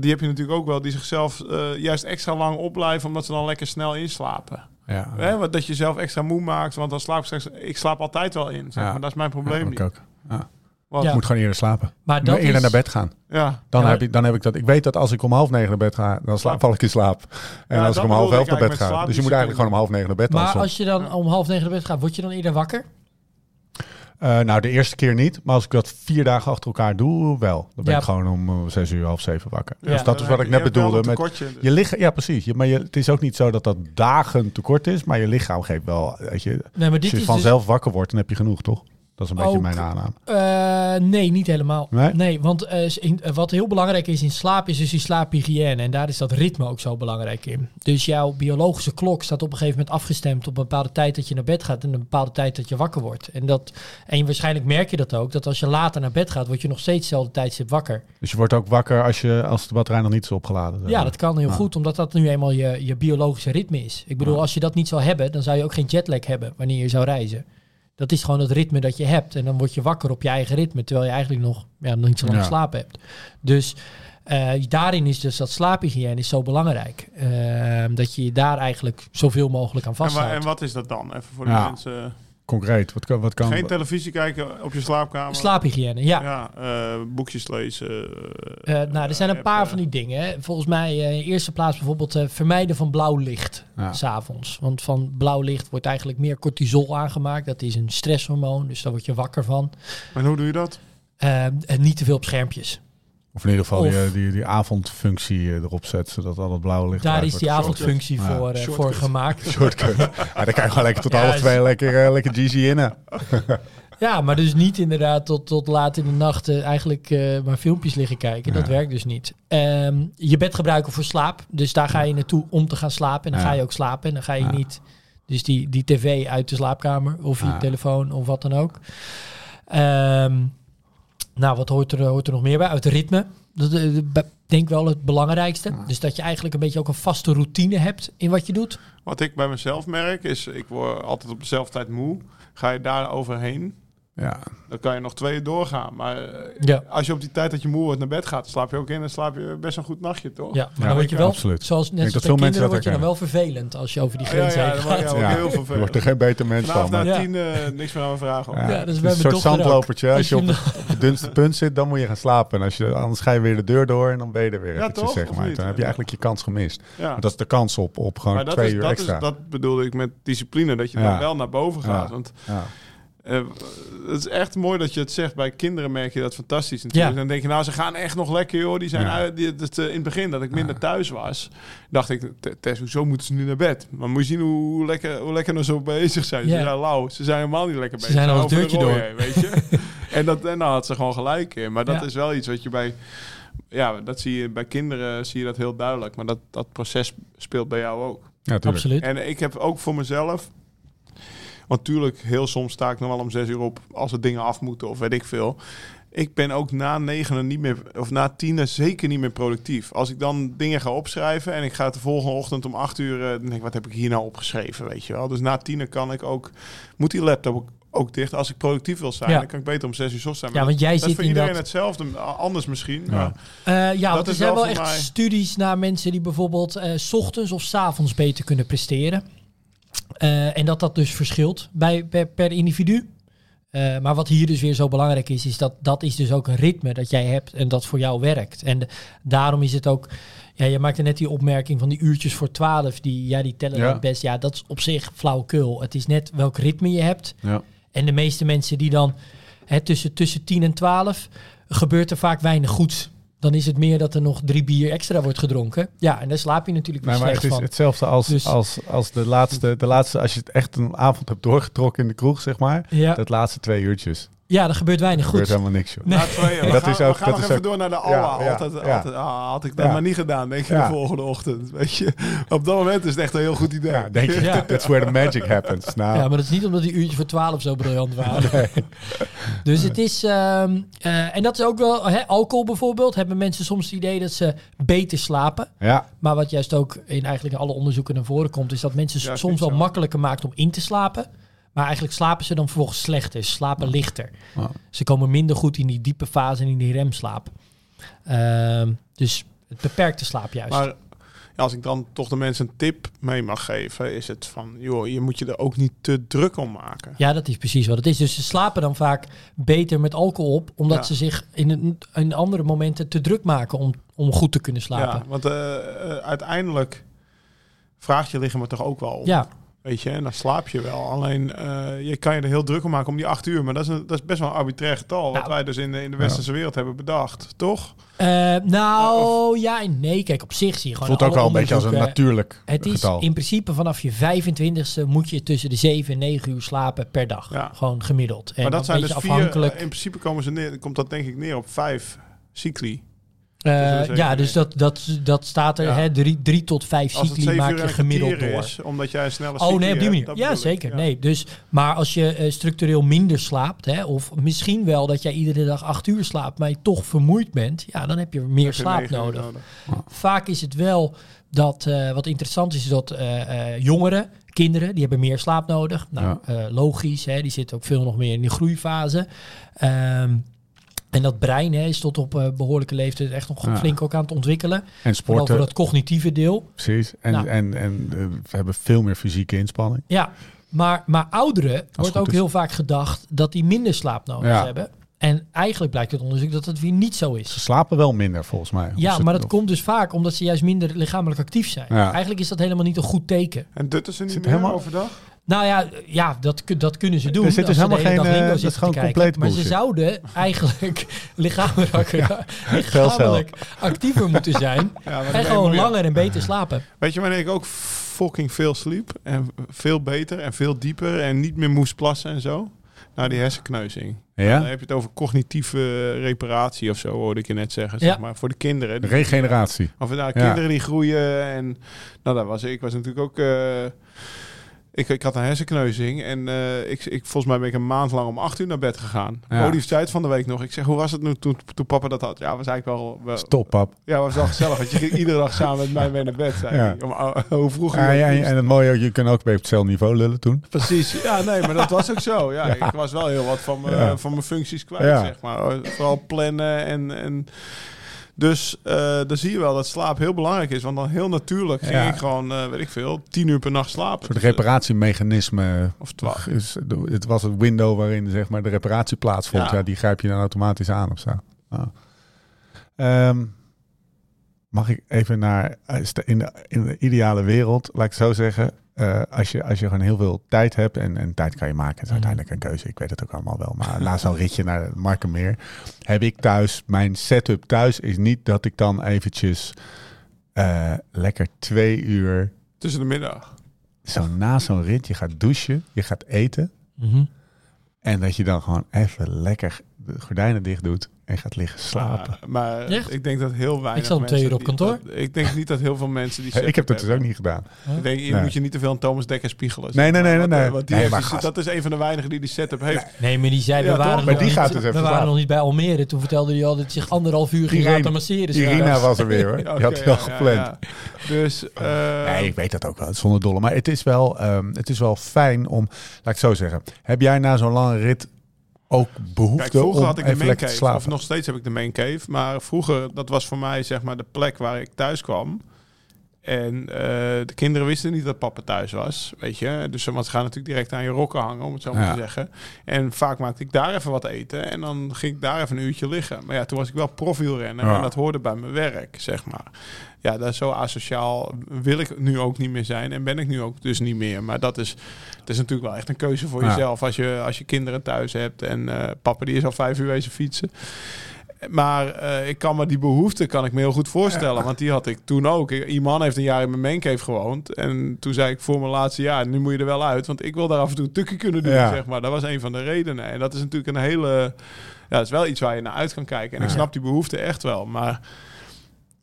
Die heb je natuurlijk ook wel, die zichzelf eh, juist extra lang opblijven... omdat ze dan lekker snel inslapen. Ja, Hè, want dat je zelf extra moe maakt, want dan slaap ik straks... Ik slaap altijd wel in, zeg Ja. maar. Dat is mijn probleem Ja, niet. ik ook. Ja. Want- Ja. Ik moet gewoon eerder slapen. Maar dat eerder is... naar bed gaan. Ja, Dan, Ja. heb ik, dan heb ik dat. Ik weet dat als ik om half negen naar bed ga, dan slaap, val ik in slaap. En Ja, als ik om half elf naar bed ga. Dus je moet eigenlijk gewoon om half negen naar bed. Maar als je dan om half negen naar bed gaat, word je dan eerder wakker? Eh, nou, de eerste keer niet. Maar als ik dat vier dagen achter elkaar doe, wel. Dan ben Ja. ik gewoon om eh, zes uur, half zeven wakker. Ja. Dus dat is wat ik net bedoelde. Met, je lichaam, ja, precies. Je, maar je, het is ook niet zo dat dat dagen tekort is. Maar je lichaam geeft wel, weet je... Nee, maar Als dit je is dus vanzelf wakker wordt, dan heb je genoeg, toch? Dat is een beetje Ook- mijn aanname. Eh, nee, niet helemaal. Nee? want eh, in- eh, wat heel belangrijk is in slaap is dus die slaaphygiëne. En daar is dat ritme ook zo belangrijk in. Dus jouw biologische klok staat op een gegeven moment afgestemd op een bepaalde tijd dat je naar bed gaat en een bepaalde tijd dat je wakker wordt. En, dat, en waarschijnlijk merk je dat ook, dat als je later naar bed gaat, word je nog steeds dezelfde tijdstip wakker. Dus je wordt ook wakker als, je, als de batterij nog niet is opgeladen. Ja, dat kan heel goed, omdat dat nu eenmaal je, je biologische ritme is. Ik bedoel, als je dat niet zou hebben, dan zou je ook geen jetlag hebben wanneer je zou reizen. Dat is gewoon het ritme dat je hebt. En dan word je wakker op je eigen ritme, terwijl je eigenlijk nog, ja, nog niet zo lang Ja. geslapen hebt. Dus eh, daarin is dus dat slaaphygiëne is zo belangrijk. Ehm, dat je je daar eigenlijk zoveel mogelijk aan En, wa- vasthoudt. en wat is dat dan? Even voor de Ja. mensen. Concreet, wat kan... Wat kan Geen televisie kijken op je slaapkamer. Slaaphygiëne, ja. Ja, eh, boekjes lezen. Eh, nou, er zijn een paar van die dingen. Volgens mij eh, in eerste plaats bijvoorbeeld eh, vermijden van blauw licht. Ja. s'avonds. Want van blauw licht wordt eigenlijk meer cortisol aangemaakt. Dat is een stresshormoon, dus daar word je wakker van. En hoe doe je dat? En niet te veel op schermpjes. Of in ieder geval Of- die, die, die avondfunctie eh, erop zet, zodat al het blauwe licht Daar is die avondfunctie Ja. voor, eh, voor gemaakt. *laughs* Shortcut. ja, dan kan je gewoon lekker tot Ja, half twee lekker, eh, lekker GG in. *laughs* Ja, maar dus niet inderdaad tot, tot laat in de nacht eh, eigenlijk eh, maar filmpjes liggen kijken. Dat Ja. werkt dus niet. Ehm, je bed gebruiken voor slaap. Dus daar ga je naartoe om te gaan slapen. En dan Ja. ga je ook slapen. En dan ga je Ja. niet... Dus die, die tv uit de slaapkamer of je Ja. telefoon of wat dan ook. Ehm, nou, wat hoort er, hoort er nog meer bij? Uit ritme. Dat eh, denk wel het belangrijkste. Dus dat je eigenlijk een beetje ook een vaste routine hebt in wat je doet. Wat ik bij mezelf merk is, ik word altijd op dezelfde tijd moe. Ga je daar overheen, Ja, dan kan je nog twee uur doorgaan. Maar eh, Ja. als je op die tijd dat je moe wordt naar bed gaat, slaap je ook in en slaap je best een goed nachtje, toch? Ja, maar Ja, dan word je wel, absoluut. zoals net denk als veel mensen kinderen, word je dat dan wel vervelend als je over die Ja, grens ja, heen gaat. word je ook ja. heel je wordt vervelend. er geen beter mens van. na tien eh, niks meer aan me vragen. Ja, Ja, dat is het bij een soort zandlopertje. Als je op de dunste punt zit, dan moet je gaan slapen. En als je, anders ga je weer de deur door en dan ben je er weer eventjes, toch? zeg maar. Dan heb je eigenlijk je kans gemist. Dat is de kans op, op gewoon Maar dat, twee is, uur dat, extra. dat bedoelde ik met discipline, dat je dan wel naar boven gaat. Want eh, het is echt mooi dat je het zegt. Bij kinderen merk je dat fantastisch natuurlijk. Ja. Dan denk je, nou, ze gaan echt nog lekker, joh. Die zijn Ja. uit, die, het, eh, in het begin, dat ik minder thuis was, dacht ik, "T- Tess, hoezo moeten ze nu naar bed? Maar moet je zien hoe, hoe lekker, hoe lekker nog zo bezig zijn. Ze zijn lauw. Ze zijn helemaal niet lekker Ze bezig. zijn al de deurtje heen, weet je. *laughs* en, dat, en dan had ze gewoon gelijk in. Maar dat Ja. is wel iets wat je bij... Ja, dat zie je bij kinderen zie je dat heel duidelijk. Maar dat, dat proces speelt bij jou ook. Ja. Absoluut. En ik heb ook voor mezelf. Want tuurlijk, heel soms sta ik nog wel om zes uur op als er dingen af moeten of weet ik veel. Ik ben ook na negenen niet meer, of na tienen zeker niet meer productief. Als ik dan dingen ga opschrijven en ik ga het de volgende ochtend om acht uur, eh, dan denk ik, wat heb ik hier nou opgeschreven, weet je wel. Dus na tienen kan ik ook, moet die laptop ook, ook dicht. Als ik productief wil zijn, Ja. dan kan ik beter om zes uur ochtends zijn. Ja, want jij dat, dat is zit voor iedereen dat... hetzelfde, anders misschien. Ja. maar- Eh, ja, Dat want er zijn wel echt mij- studies naar mensen die bijvoorbeeld eh, s ochtends of s avonds beter kunnen presteren. Eh, en dat dat dus verschilt bij, per, per individu. Eh, maar wat hier dus weer zo belangrijk is, is dat dat is dus ook een ritme dat jij hebt en dat voor jou werkt. En de- daarom is het ook, ja, je maakte net die opmerking van die uurtjes voor 12, die, ja, die tellen Ja. best. Ja, dat is op zich flauwekul. Het is net welk ritme je hebt. Ja. En de meeste mensen die dan hè, tussen, tussen 10 en 12 gebeurt er vaak weinig goeds. Dan is het meer dat er nog drie bier extra wordt gedronken. Ja, en daar slaap je natuurlijk weer maar slecht het is van. hetzelfde als, Dus- als, als de, laatste, de laatste, als je het echt een avond hebt doorgetrokken in de kroeg, zeg maar. Ja. Dat laatste twee uurtjes. Ja, er gebeurt weinig Er gebeurt helemaal niks, joh. Nee. We dat gaan, is ook- we gaan dat nog is even ook- door naar de Ja, ja, altijd, ja. altijd, ah, had ik dat Ja. maar niet gedaan, denk je, Ja. de volgende ochtend. Weet je, op dat moment is het echt een heel goed idee. Ja, denk je, Ja. that's where the magic happens. Nou, Ja, maar dat is niet omdat die uurtjes voor 12 zo briljant waren. Dus het is... ehm, eh, en dat is ook wel... Hè, alcohol bijvoorbeeld. Hebben mensen soms het idee dat ze beter slapen. ja, Maar wat juist ook in eigenlijk alle onderzoeken naar voren komt... is dat mensen soms wel zo. makkelijker maakt om in te slapen. Maar eigenlijk slapen ze dan vervolgens slechter. Ze slapen lichter. Ja. Ze komen minder goed in die diepe fase en in die remslaap. Ehm, dus het beperkt de slaap juist. Maar ja, als ik dan toch de mensen een tip mee mag geven, is het van, joh, je moet je er ook niet te druk om maken. Ja, dat is precies wat het is. Dus ze slapen dan vaak beter met alcohol op, omdat Ja. ze zich in, een, in andere momenten te druk maken om, om goed te kunnen slapen. Ja, want eh, eh, uiteindelijk vraagt je lichaam er toch ook wel om. Ja, Weet je, en dan slaap je wel. Alleen eh, je kan je er heel druk om maken om die acht uur. Maar dat is, een, dat is best wel een arbitrair getal. wat Nou. wij dus in de, in de westerse wereld hebben bedacht. Toch? Eh, nou, ja en nee. Kijk, op zich zie je gewoon... Voelt ook wel een beetje als een natuurlijk Het is getal. in principe vanaf je 25ste moet je tussen de 7 en 9 uur slapen per dag. Ja. Gewoon gemiddeld. En maar dat zijn dus vier... afhankelijk. In principe komen ze neer, komt dat denk ik neer op vijf cycli. Eh, ja, dus dat, dat, dat staat er, Ja. hè, drie, drie tot vijf cycli maak uur je gemiddeld door. is, omdat jij een snelle Oh nee, op die manier. Ja, zeker. Ja. Nee, dus, maar als je eh, structureel minder slaapt, hè, of misschien wel dat jij iedere dag acht uur slaapt, maar je toch vermoeid bent, ja, dan heb je meer Heb je slaap nodig. Vaak is het wel dat, eh, wat interessant is, is dat eh, eh, jongeren, kinderen, die hebben meer slaap nodig. Nou, eh, logisch, hè, die zitten ook veel nog meer in de groeifase. Ehm, en dat brein hè, is tot op eh, behoorlijke leeftijd echt nog Ja. flink ook aan het ontwikkelen. En Vooral sporten, voor dat cognitieve deel. precies. En, Nou. en, en eh, we hebben veel meer fysieke inspanning. Ja, maar, maar ouderen wordt ook is. heel vaak gedacht dat die minder slaap nodig Ja. hebben. En eigenlijk blijkt uit onderzoek dat het weer niet zo is. Ze slapen wel minder volgens mij. Ja, maar dat of- komt dus vaak omdat ze juist minder lichamelijk actief zijn. Ja. Eigenlijk is dat helemaal niet een goed teken. En dutten ze niet meer helemaal- overdag? Nou ja, ja dat, dat kunnen ze doen. Er zit dus helemaal hele geen, eh, dat is gewoon kijken. compleet Maar ze zouden eigenlijk *laughs* lichamelijk, *laughs* lichamelijk actiever moeten zijn. *laughs* Ja, En gewoon langer en beter slapen. Weet je wanneer ik ook fucking veel sliep? En veel beter en veel dieper en niet meer moest plassen en zo? Nou, die hersenkneuzing. Dan Ja? heb je het over cognitieve reparatie of zo, hoorde ik je net zeggen. Zeg Ja. maar. Voor de kinderen. Die- Regeneratie. Of nou, Ja. kinderen die groeien. En nou, dat was ik. was natuurlijk ook. eh, ik, ik had een hersenkneuzing en eh, ik, ik, volgens mij ben ik een maand lang om acht uur naar bed gegaan. Ja. Olief zei het van de week nog. Ik zeg, hoe was het nu toen, toen papa dat had? Ja, was eigenlijk wel... wel Stop, pap. ja, was wel gezellig. Want je ging iedere dag samen met mij mee naar bed. Zei Ja. Om, oh, hoe vroeg je Ja, ja, en het mooie, je kunt ook weer op hetzelfde niveau lullen toen. Precies. Ja, nee, maar dat was ook zo. Ja, ik was wel heel wat van van mijn functies kwijt, zeg maar. Vooral plannen en... en dus eh dan zie je wel dat slaap heel belangrijk is. Want dan heel natuurlijk ging Ja. ik gewoon, eh, weet ik veel, tien uur per nacht slapen. Dus, eh, reparatiemechanisme. Of twaalf. Is, het was het window waarin zeg maar, de reparatie plaatsvond. Ja. Ja. die grijp je dan automatisch aan of zo. Ja. Ehm, mag ik even naar in de, in de ideale wereld, laat ik het zo zeggen. Eh, als, je, als je gewoon heel veel tijd hebt en, en tijd kan je maken, het is Mhm. uiteindelijk een keuze. Ik weet het ook allemaal wel. Maar *laughs* na zo'n ritje naar Markenmeer heb ik thuis, mijn setup thuis is niet dat ik dan eventjes eh, lekker twee uur Tussen de middag. zo na zo'n rit, je gaat douchen, je gaat eten. Mhm. En dat je dan gewoon even lekker de gordijnen dicht doet en gaat liggen slapen. Maar, maar Echt? ik denk dat heel weinig Ik zat om twee uur op die- kantoor. dat- ik denk niet dat heel veel mensen die ik heb dat dus ook niet gedaan. Ik denk, je Nee. moet je niet te veel aan Thomas Dekker spiegelen. Nee, nee, nee, Want, nee, eh, nee. want die Nee, heeft maar die- gast. dat is een van de weinigen die die setup heeft. Nee, maar die zei, Ja, we waren, nog, die niet, gaat dus we waren nog niet bij Almere. Toen vertelde hij al dat hij zich anderhalf uur ging laten masseren. Irina was er weer hoor. *laughs* Die Oké, had het wel ja, gepland. ja. Dus, eh, Nee, ik weet dat ook wel, zonder dolle. Maar het is wel, ehm, het is wel fijn om, laat ik het zo zeggen. Heb jij na zo'n lange rit ook behoefte Kijk, vroeger om had ik de main cave. Of nog steeds heb ik de main cave. Maar vroeger, dat was voor mij zeg maar de plek waar ik thuis kwam. En eh, de kinderen wisten niet dat papa thuis was, weet je. Dus ze gaan natuurlijk direct aan je rokken hangen, om het zo maar Ja. te zeggen. En vaak maakte ik daar even wat eten en dan ging ik daar even een uurtje liggen. Maar ja, toen was ik wel profielrenner Ja. en dat hoorde bij mijn werk, zeg maar. Ja, dat is zo asociaal wil ik nu ook niet meer zijn en ben ik nu ook dus niet meer. Maar dat is, het is natuurlijk wel echt een keuze voor Ja. jezelf als je, als je kinderen thuis hebt. En eh, papa die is al vijf uur wezen fietsen. Maar eh, ik kan me die behoefte kan ik me heel goed voorstellen. Want die had ik toen ook. Iman heeft een jaar in mijn maincave gewoond. En toen zei ik voor mijn laatste jaar, nu moet je er wel uit. Want ik wil daar af en toe een tukje kunnen doen, Ja. zeg maar. Dat was een van de redenen. En dat is natuurlijk een hele... Ja, dat is wel iets waar je naar uit kan kijken. En ik snap die behoefte echt wel. Maar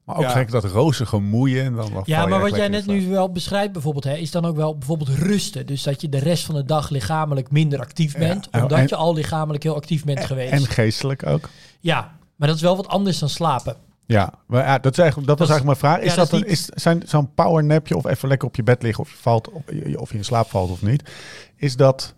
Maar ook Ja. gek dat rozige moeien. En dan, Ja, maar wat jij net nu wel beschrijft bijvoorbeeld, hè, is dan ook wel bijvoorbeeld rusten. Dus dat je de rest van de dag lichamelijk minder actief bent, Ja, omdat en- je al lichamelijk heel actief bent geweest. En geestelijk ook. ja, maar dat is wel wat anders dan slapen. Ja, maar ja, dat, is eigenlijk, dat was eigenlijk mijn vraag. Is ja, dat, dat een, is zijn zo'n powernapje of even lekker op je bed liggen of je valt of je, of je in slaap valt of niet? Is dat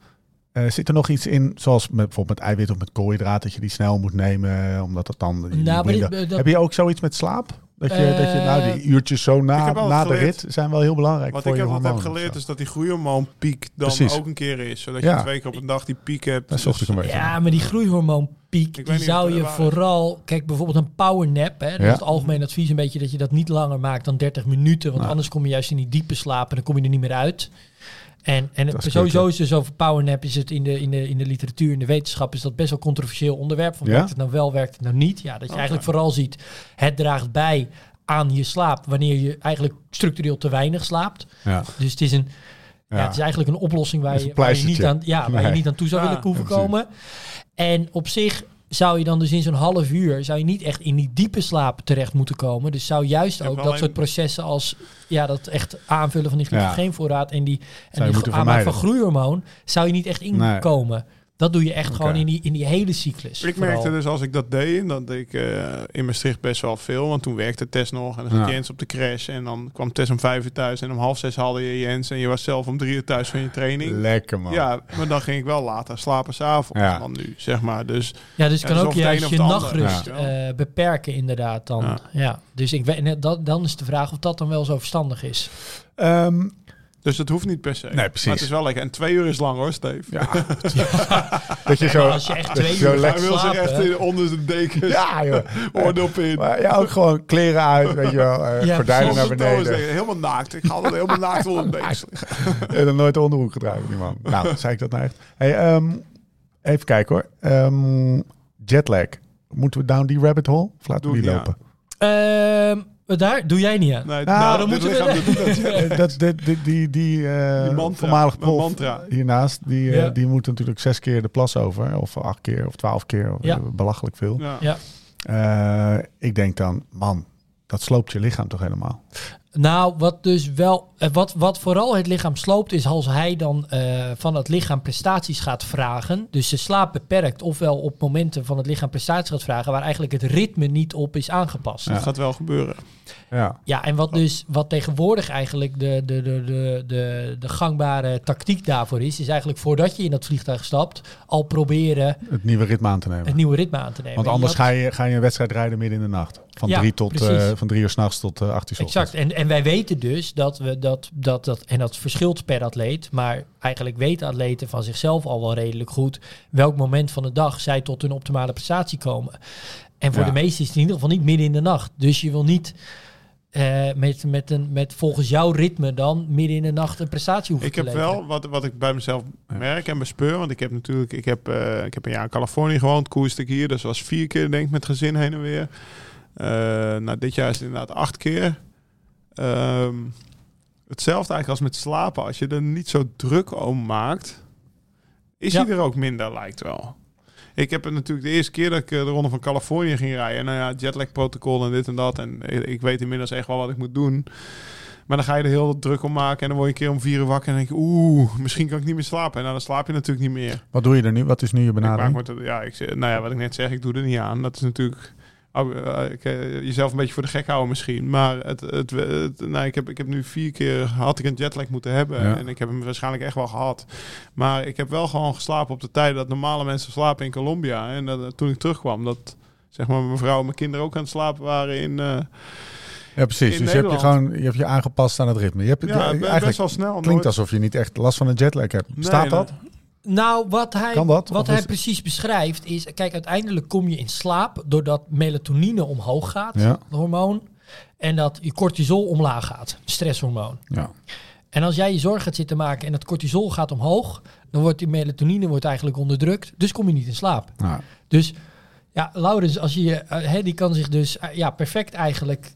eh, zit er nog iets in, zoals met, bijvoorbeeld met eiwit of met koolhydraten, dat je die snel moet nemen, eh, omdat het dan. die- Nou, maar die- dit- dat- Heb je ook zoiets met slaap? Dat je, dat je nou die Eh, uurtjes zo na, na de rit zijn wel heel belangrijk wat voor ik je heb, wat heb geleerd is dat die groeihormoonpiek dan Precies. ook een keer is. Zodat Ja. je twee keer op een dag die piek hebt. Daar zocht ik een beetje. Ja, maar die groeihormoonpiek, Ik weet die zou of je is. vooral... Kijk, bijvoorbeeld een powernap, hè, dat Ja. is het algemeen advies een beetje dat je dat niet langer maakt dan 30 minuten. Want Nou. anders kom je juist in die diepe slaap en dan kom je er niet meer uit. En, en het, is sowieso is dus over powernap is het in de, in, de, in de literatuur, in de wetenschap, is dat best wel controversieel onderwerp. Van Ja? werkt het nou wel, werkt het nou niet? Ja, dat je Oké. eigenlijk vooral ziet, het draagt bij aan je slaap wanneer je eigenlijk structureel te weinig slaapt. Ja. Dus het is een, ja. Ja. het is eigenlijk een oplossing waar je, een waar je, niet, aan, ja, waar je niet aan toe zou Ja, willen hoeven precies. Komen. En op zich zou je dan dus in zo'n half uur, zou je niet echt in die diepe slaap terecht moeten komen. Dus zou juist ook dat een- soort processen als ja, dat echt aanvullen van die Ja. glycogeenvoorraad en die, en die aanmaak van groeihormoon, zou je niet echt Nee. Dat doe je echt gewoon in die, in die hele cyclus. Ik vooral. merkte dus als ik dat deed, dat deed ik eh, in Maastricht best wel veel. Want toen werkte Tess nog en dan zat Ja. Jens op de crash. En dan kwam Tess om vijf uur thuis en om half zes haalde je Jens. En je was zelf om drie uur thuis van je training. Lekker man. Ja, maar dan ging ik wel later slapen s'avonds Ja. dan nu, zeg maar. Dus Ja, dus kan ook juist je ander. nachtrust Ja. eh, beperken inderdaad dan. Ja. Ja. Dus ik weet, net dat, dan is de vraag of dat dan wel zo verstandig is. Ehm, Dus dat hoeft niet per se. Nee, precies. Maar het is wel lekker. En twee uur is lang hoor, Steve. ja. *laughs* dat je zo... als je echt twee uur lekker- Hij wil zich echt in- onder de dekens. Ja, joh. *laughs* Oordeel in. Maar ja, ook gewoon kleren uit, weet je wel. eh, Ja, gordijnen naar beneden. Helemaal naakt. Ik haal het helemaal naakt onder de dekens. *laughs* En dan nooit de onderbroek gedragen, die man. Nou, zei ik dat nou echt. Hey, ehm, even kijken hoor. Ehm, jetlag. Moeten we down die rabbit hole? Of laten Doe we ik die lopen? Ehm, daar doe jij niet aan. Nee, Nou, nou, dan doet dat. *laughs* Eh, dat, dat, die, die, die, eh, Die mantra, voormalig prof mantra. hiernaast, die, eh, Ja. die moet natuurlijk zes keer de plas over. Of acht keer, of twaalf keer. Of, Ja. eh, Belachelijk veel. Ja. Ja. Eh, ik denk dan, man, dat sloopt je lichaam toch helemaal? Nou, wat dus wel, eh, wat, wat vooral het lichaam sloopt, is als hij dan eh, van het lichaam prestaties gaat vragen. Dus de slaap beperkt, ofwel op momenten van het lichaam prestaties gaat vragen, waar eigenlijk het ritme niet op is aangepast. Dat gaat wel gebeuren. Ja. Ja, en wat dus wat tegenwoordig eigenlijk de, de, de, de, de, de gangbare tactiek daarvoor is, is eigenlijk voordat je in dat vliegtuig stapt, al proberen Het nieuwe ritme aan te nemen. het nieuwe ritme aan te nemen. Want anders ga je, ga je een wedstrijd rijden midden in de nacht. Van, Ja, drie, tot, eh, van drie uur s'nachts tot eh acht uur s Exact. En, en wij weten dus dat we dat, dat, dat, en dat verschilt per atleet, maar eigenlijk weten atleten van zichzelf al wel redelijk goed welk moment van de dag zij tot hun optimale prestatie komen. En voor Ja. de meesten is het in ieder geval niet midden in de nacht. Dus je wil niet eh, met, met, een, met volgens jouw ritme dan midden in de nacht een prestatie hoeven Ik te heb leveren. wel, wat, wat ik bij mezelf merk en bespeur, want ik heb natuurlijk, ik heb, eh, ik heb een jaar in Californië gewoond, koerste ik hier, dus was vier keer denk ik met gezin heen en weer. Eh, nou, dit jaar is het inderdaad acht keer. Ehm, hetzelfde eigenlijk als met slapen. Als je er niet zo druk om maakt, is Ja. hij er ook minder, lijkt wel. Ik heb het natuurlijk de eerste keer dat ik eh, de ronde van Californië ging rijden. Nou ja, jetlag protocol en dit en dat. En ik, ik weet inmiddels echt wel wat ik moet doen. Maar dan ga je er heel druk om maken. En dan word je een keer om vier uur wakker. En denk je, oeh, misschien kan ik niet meer slapen. En nou, dan slaap je natuurlijk niet meer. Wat doe je er nu? Wat is nu je Ik maak benadering? me te- ja, ik, nou ja, wat ik net zeg, ik doe er niet aan. Dat is natuurlijk eh, eh, jezelf een beetje voor de gek houden misschien. Maar het, het, het- nou, ik, heb, ik heb nu vier keer had ik een jetlag moeten hebben. Ja. En ik heb hem waarschijnlijk echt wel gehad. Maar ik heb wel gewoon geslapen op de tijden dat normale mensen slapen in Colombia. En dat, toen ik terugkwam, dat zeg maar mijn vrouw en mijn kinderen ook aan het slapen waren in... eh, Ja, precies. in Dus je hebt je, gewoon, je hebt je aangepast aan het ritme. Je hebt, ja, be- best eigenlijk wel snel. klinkt nooit- alsof je niet echt last van een jetlag hebt. Staat nee. dat? Nou, wat hij, Kan dat? Wat hij is- precies beschrijft is... Kijk, uiteindelijk kom je in slaap doordat melatonine omhoog gaat, Ja. het hormoon. En dat je cortisol omlaag gaat, stresshormoon. Ja. En als jij je zorgen gaat zitten maken en dat cortisol gaat omhoog... dan wordt die melatonine wordt eigenlijk onderdrukt. Dus kom je niet in slaap. Dus ja, Laurens, als je, hè, die kan zich dus eh, ja, perfect eigenlijk...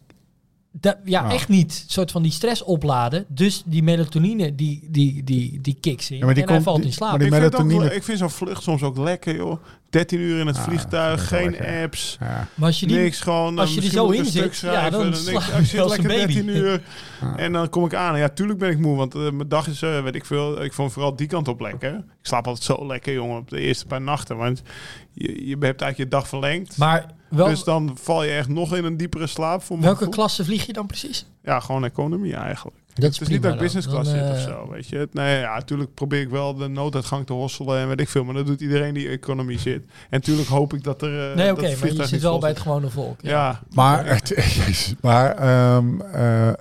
da- ja, Nou. echt niet soort van die stress opladen. Dus die melatonine, die, die, die, die kicks in. Ja, maar die en hij komt- valt die- in slaap. maar die ik vind, het ook melatonine- ik vind zo'n vlucht soms ook lekker, joh. 13 uur in het Ah, vliegtuig, geen lekker. apps. ja. Maar als je die, niks, gewoon als je er misschien zo moet ik in een zit, stuk ja, schrijven. dan niks. slaap ik zit lekker baby. 13 uur Ja. en dan kom ik aan. Ja, tuurlijk ben ik moe, want eh, mijn dag is, eh, weet ik veel, ik vond vooral die kant op lekker. Ik slaap altijd zo lekker, jongen, op de eerste paar nachten. Want je, je hebt eigenlijk je dag verlengd. Maar wel, dus dan val je echt nog in een diepere slaap. Voor welke klasse vlieg je dan precies? Ja, gewoon economie eigenlijk. Dat het is niet dat ik business class zit of uh, zo, weet je. Nee, ja, natuurlijk probeer ik wel de nooduitgang te hosselen en weet ik veel. Maar dat doet iedereen die economie zit. En natuurlijk hoop ik dat er... eh, Nee, dat oké, maar je zit wel bij het gewone volk. Ja. Ja, Maar, *laughs* het, maar ehm, eh,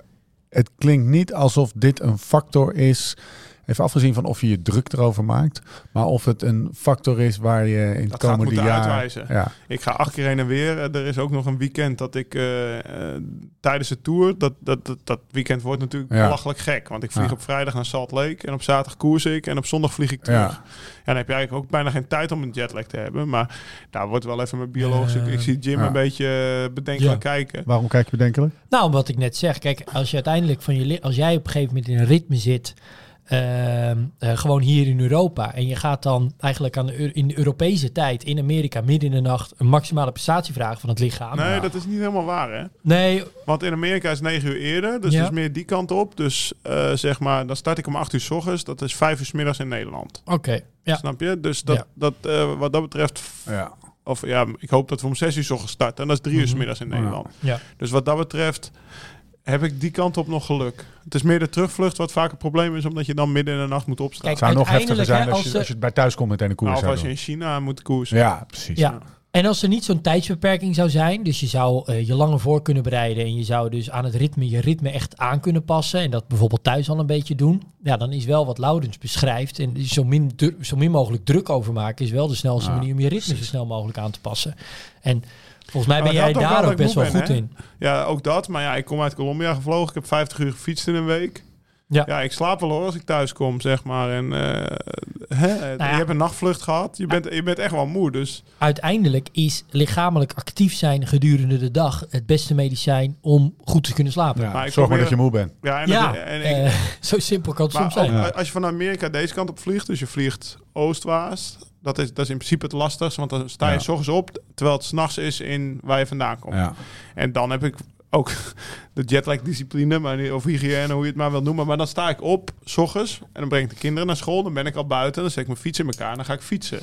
het klinkt niet alsof dit een factor is Even afgezien van of je je druk erover maakt, maar of het een factor is waar je in het komende jaar... uitwijzen. Ja, Ik ga acht keer heen en weer. Eh, Er is ook nog een weekend dat ik eh, eh, tijdens de tour, dat, dat, dat, dat weekend wordt natuurlijk Ja. belachelijk gek. Want ik vlieg Ja. op vrijdag naar Salt Lake en op zaterdag koers ik en op zondag vlieg ik terug. Ja. Ja. dan heb je eigenlijk ook bijna geen tijd om een jetlag te hebben. Maar daar wordt wel even mijn biologische... Ik zie Jim ja. een beetje bedenkelijk Ja. kijken. waarom kijk je bedenkelijk? Nou, wat ik net zeg, kijk, als je uiteindelijk van je, als jij op een gegeven moment in een ritme zit, ehm, eh, gewoon hier in Europa, en je gaat dan eigenlijk aan de, in de Europese tijd in Amerika midden in de nacht een maximale prestatie vragen van het lichaam. Nee, dat is niet helemaal waar, hè? Nee, Want in Amerika is 9 uur eerder, dus Ja. het is meer die kant op. Dus eh, zeg maar, dan start ik om 8 uur s ochtends. Dat is 5 uur s middags in Nederland. oké. Ja. Snap je? Dus dat, Ja. dat, eh, wat dat betreft Ja. Of ja, ik hoop dat we om 6 uur 's ochtends starten. En dat is drie uur 's Mhm. middags in Ja. Nederland. Ja. Dus wat dat betreft heb ik die kant op nog geluk. Het is meer de terugvlucht wat vaak een probleem is, omdat je dan midden in de nacht moet opstaan. Kijk, Het zou nog heftiger zijn hè, als, als je, de- als je het bij thuis komt meteen een koers Nou, of als je in China moet koersen. Ja, precies. Ja. En als er niet zo'n tijdsbeperking zou zijn, dus je zou eh, je langer voor kunnen bereiden en je zou dus aan het ritme je ritme echt aan kunnen passen en dat bijvoorbeeld thuis al een beetje doen, ja, dan is wel wat Laurens beschrijft en zo min, zo min mogelijk druk over maken is wel de snelste Ja, manier om je ritme zo snel mogelijk aan te passen. En volgens mij ben jij daar ook dat best wel goed ben, in. Ja, ook dat. Maar ja, ik kom uit Colombia gevlogen. Ik heb 50 uur gefietst in een week. Ja. Ja, ik slaap wel hoor als ik thuis kom, zeg maar. En eh, hè, Nou ja. je hebt een nachtvlucht gehad. Je bent, je bent echt wel moe. Dus Uiteindelijk is lichamelijk actief zijn gedurende de dag het beste medicijn om goed te kunnen slapen. Ja, Maar ik zorg maar dat je moe bent. ja, en, Ja, dat- en ik, eh, *laughs* zo simpel kan het Maar soms zijn. ook Ja. als je van Amerika deze kant op vliegt, dus je vliegt oostwaarts, dat is, dat is in principe het lastigste, want dan sta je s ochtends op, terwijl het s'nachts is in waar je vandaan komt. En dan heb ik ook *laughs* de jetlag discipline, maar of hygiëne, hoe je het maar wil noemen. Maar dan sta ik op, s ochtends, en dan breng ik de kinderen naar school, dan ben ik al buiten, dan zet ik mijn fiets in elkaar en dan ga ik fietsen.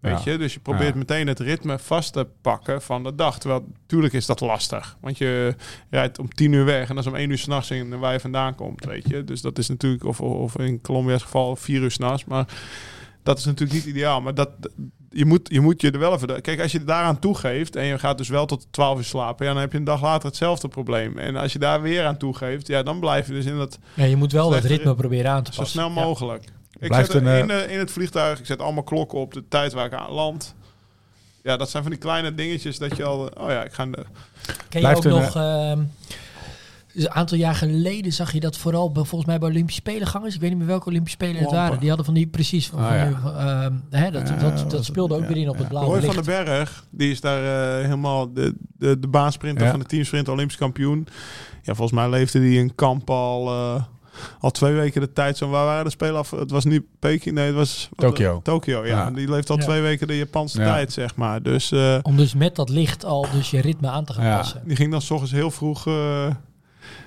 Weet Ja. je, dus je probeert Ja. meteen het ritme vast te pakken van de dag. Terwijl, natuurlijk is dat lastig. Want je rijdt om tien uur weg en dat is om één uur s'nachts in waar je vandaan komt, weet je. Dus dat is natuurlijk, of, of in Colombia's geval vier uur s'nachts. Maar dat is natuurlijk niet ideaal. Maar dat, je, moet, je moet je er wel even... Kijk, als je daaraan toegeeft en je gaat dus wel tot 12 uur slapen... Ja, dan heb je een dag later hetzelfde probleem. En als je daar weer aan toegeeft, ja, dan blijf je dus in dat Ja, je moet wel dat ritme proberen aan te zo passen. snel Ja. mogelijk. Ik Blijft zet een, er in, eh, eh, in het vliegtuig, ik zet allemaal klokken op de tijd waar ik aan land. Ja, dat zijn van die kleine dingetjes dat je al... Oh ja, ik ga... De, Ken je Blijft ook een, nog... ehm, dus een aantal jaar geleden zag je dat vooral bij, volgens mij bij Olympische Spelen gangers. Ik weet niet meer welke Olympische Spelen het waren. Die hadden van die precies van, Ah, van ja. die, ehm, hè, dat, Ja, dat, dat speelde ook ja, weer in op ja. het blauwe Roy licht. van den Berg, die is daar eh, helemaal de, de, de baansprinter Ja. van de teamsprint Olympisch kampioen. Ja, volgens mij leefde die in kamp al, eh, al twee weken de tijd. Zo, waar waren de Spelen af? Het was niet Peking, nee, het was... Tokio. Tokio, ja. Ja. Die leeft al Ja. twee weken de Japanse Ja. tijd, zeg maar. Dus eh, Om dus met dat licht al dus je ritme aan te gaan Ja. passen. die ging dan s ochtends heel vroeg... eh,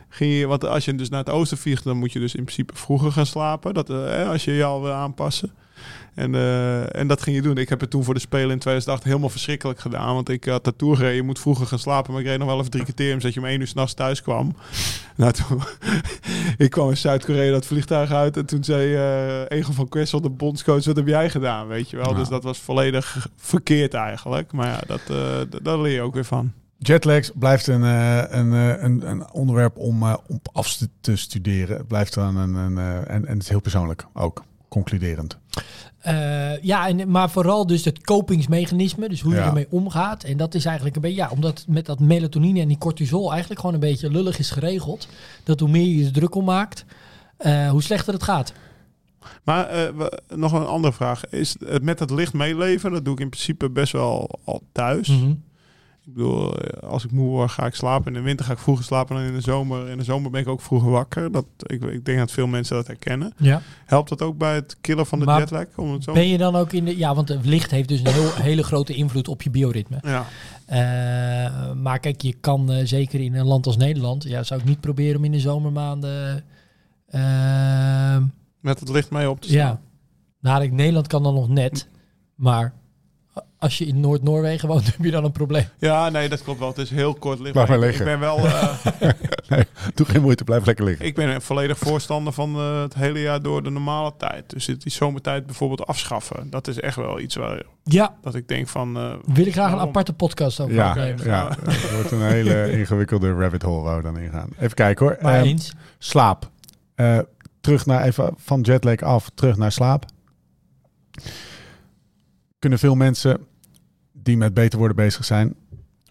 ging je, want als je dus naar het oosten vliegt, dan moet je dus in principe vroeger gaan slapen. Dat, eh, als je je al wil aanpassen. En, eh, en dat ging je doen. Ik heb het toen voor de Spelen in 2008 helemaal verschrikkelijk gedaan. Want ik had Tour gereden. Je moet vroeger gaan slapen. Maar ik reed nog wel even drie keer zodat je om één uur s'nachts thuis kwam. *laughs* nou, toen, *laughs* ik kwam in Zuid-Korea dat vliegtuig uit. En toen zei eh Egel van Kessel, de bondscoach, wat heb jij gedaan? Weet je wel. Dus dat was volledig verkeerd eigenlijk. Maar ja, dat, d- daar leer je ook weer van. Jetlags blijft een, eh, een, eh, een, een onderwerp om, eh, om af te- studeren. Het blijft dan een, een eh, en, en het is heel persoonlijk ook, concluderend. Eh, ja, en, maar vooral dus het kopingsmechanisme, dus hoe je Ja. ermee omgaat. En dat is eigenlijk een beetje, ja, omdat met dat melatonine en die cortisol eigenlijk gewoon een beetje lullig is geregeld. Dat hoe meer je er druk om maakt, eh, hoe slechter het gaat. Maar eh, nog een andere vraag. Is het met het licht meeleven? Dat doe ik in principe best wel al thuis. Mhm. Ik bedoel, eh, als ik moe word, ga ik slapen. In de winter ga ik vroeger slapen dan in de zomer. In de zomer ben ik ook vroeger wakker. Dat, ik, ik denk dat veel mensen dat herkennen. Ja. Helpt dat ook bij het killen van de Maar jetlag? Om het zo... Ben je dan ook in de, ja, want het licht heeft dus een heel, *laughs* hele grote invloed op je bioritme. Ja. Eh, maar kijk, je kan eh, zeker in een land als Nederland, ja, zou ik niet proberen om in de zomermaanden. Met het licht mee op te staan. ja, nou, Nederland kan dan nog net, maar als je in Noord-Noorwegen woont, *laughs* heb je dan een probleem. Ja, nee, dat klopt wel. Het is heel kort licht. Blijf Maar maar ik, liggen. ben wel... *laughs* eh, Nee, doe geen moeite, blijf lekker liggen. ik ben een volledig voorstander van eh, het hele jaar door de normale tijd. Dus het- die zomertijd bijvoorbeeld afschaffen. Dat is echt wel iets waar Ja, dat ik denk van... eh, wil ik graag een aparte podcast over Ja, opnemen. ja, het wordt een hele *laughs* ingewikkelde rabbit hole waar we dan ingaan. Even kijken hoor. Maar Ehm, eens. slaap. Eh, terug naar even van jetlag af, terug naar slaap. Kunnen veel mensen die met beter worden bezig zijn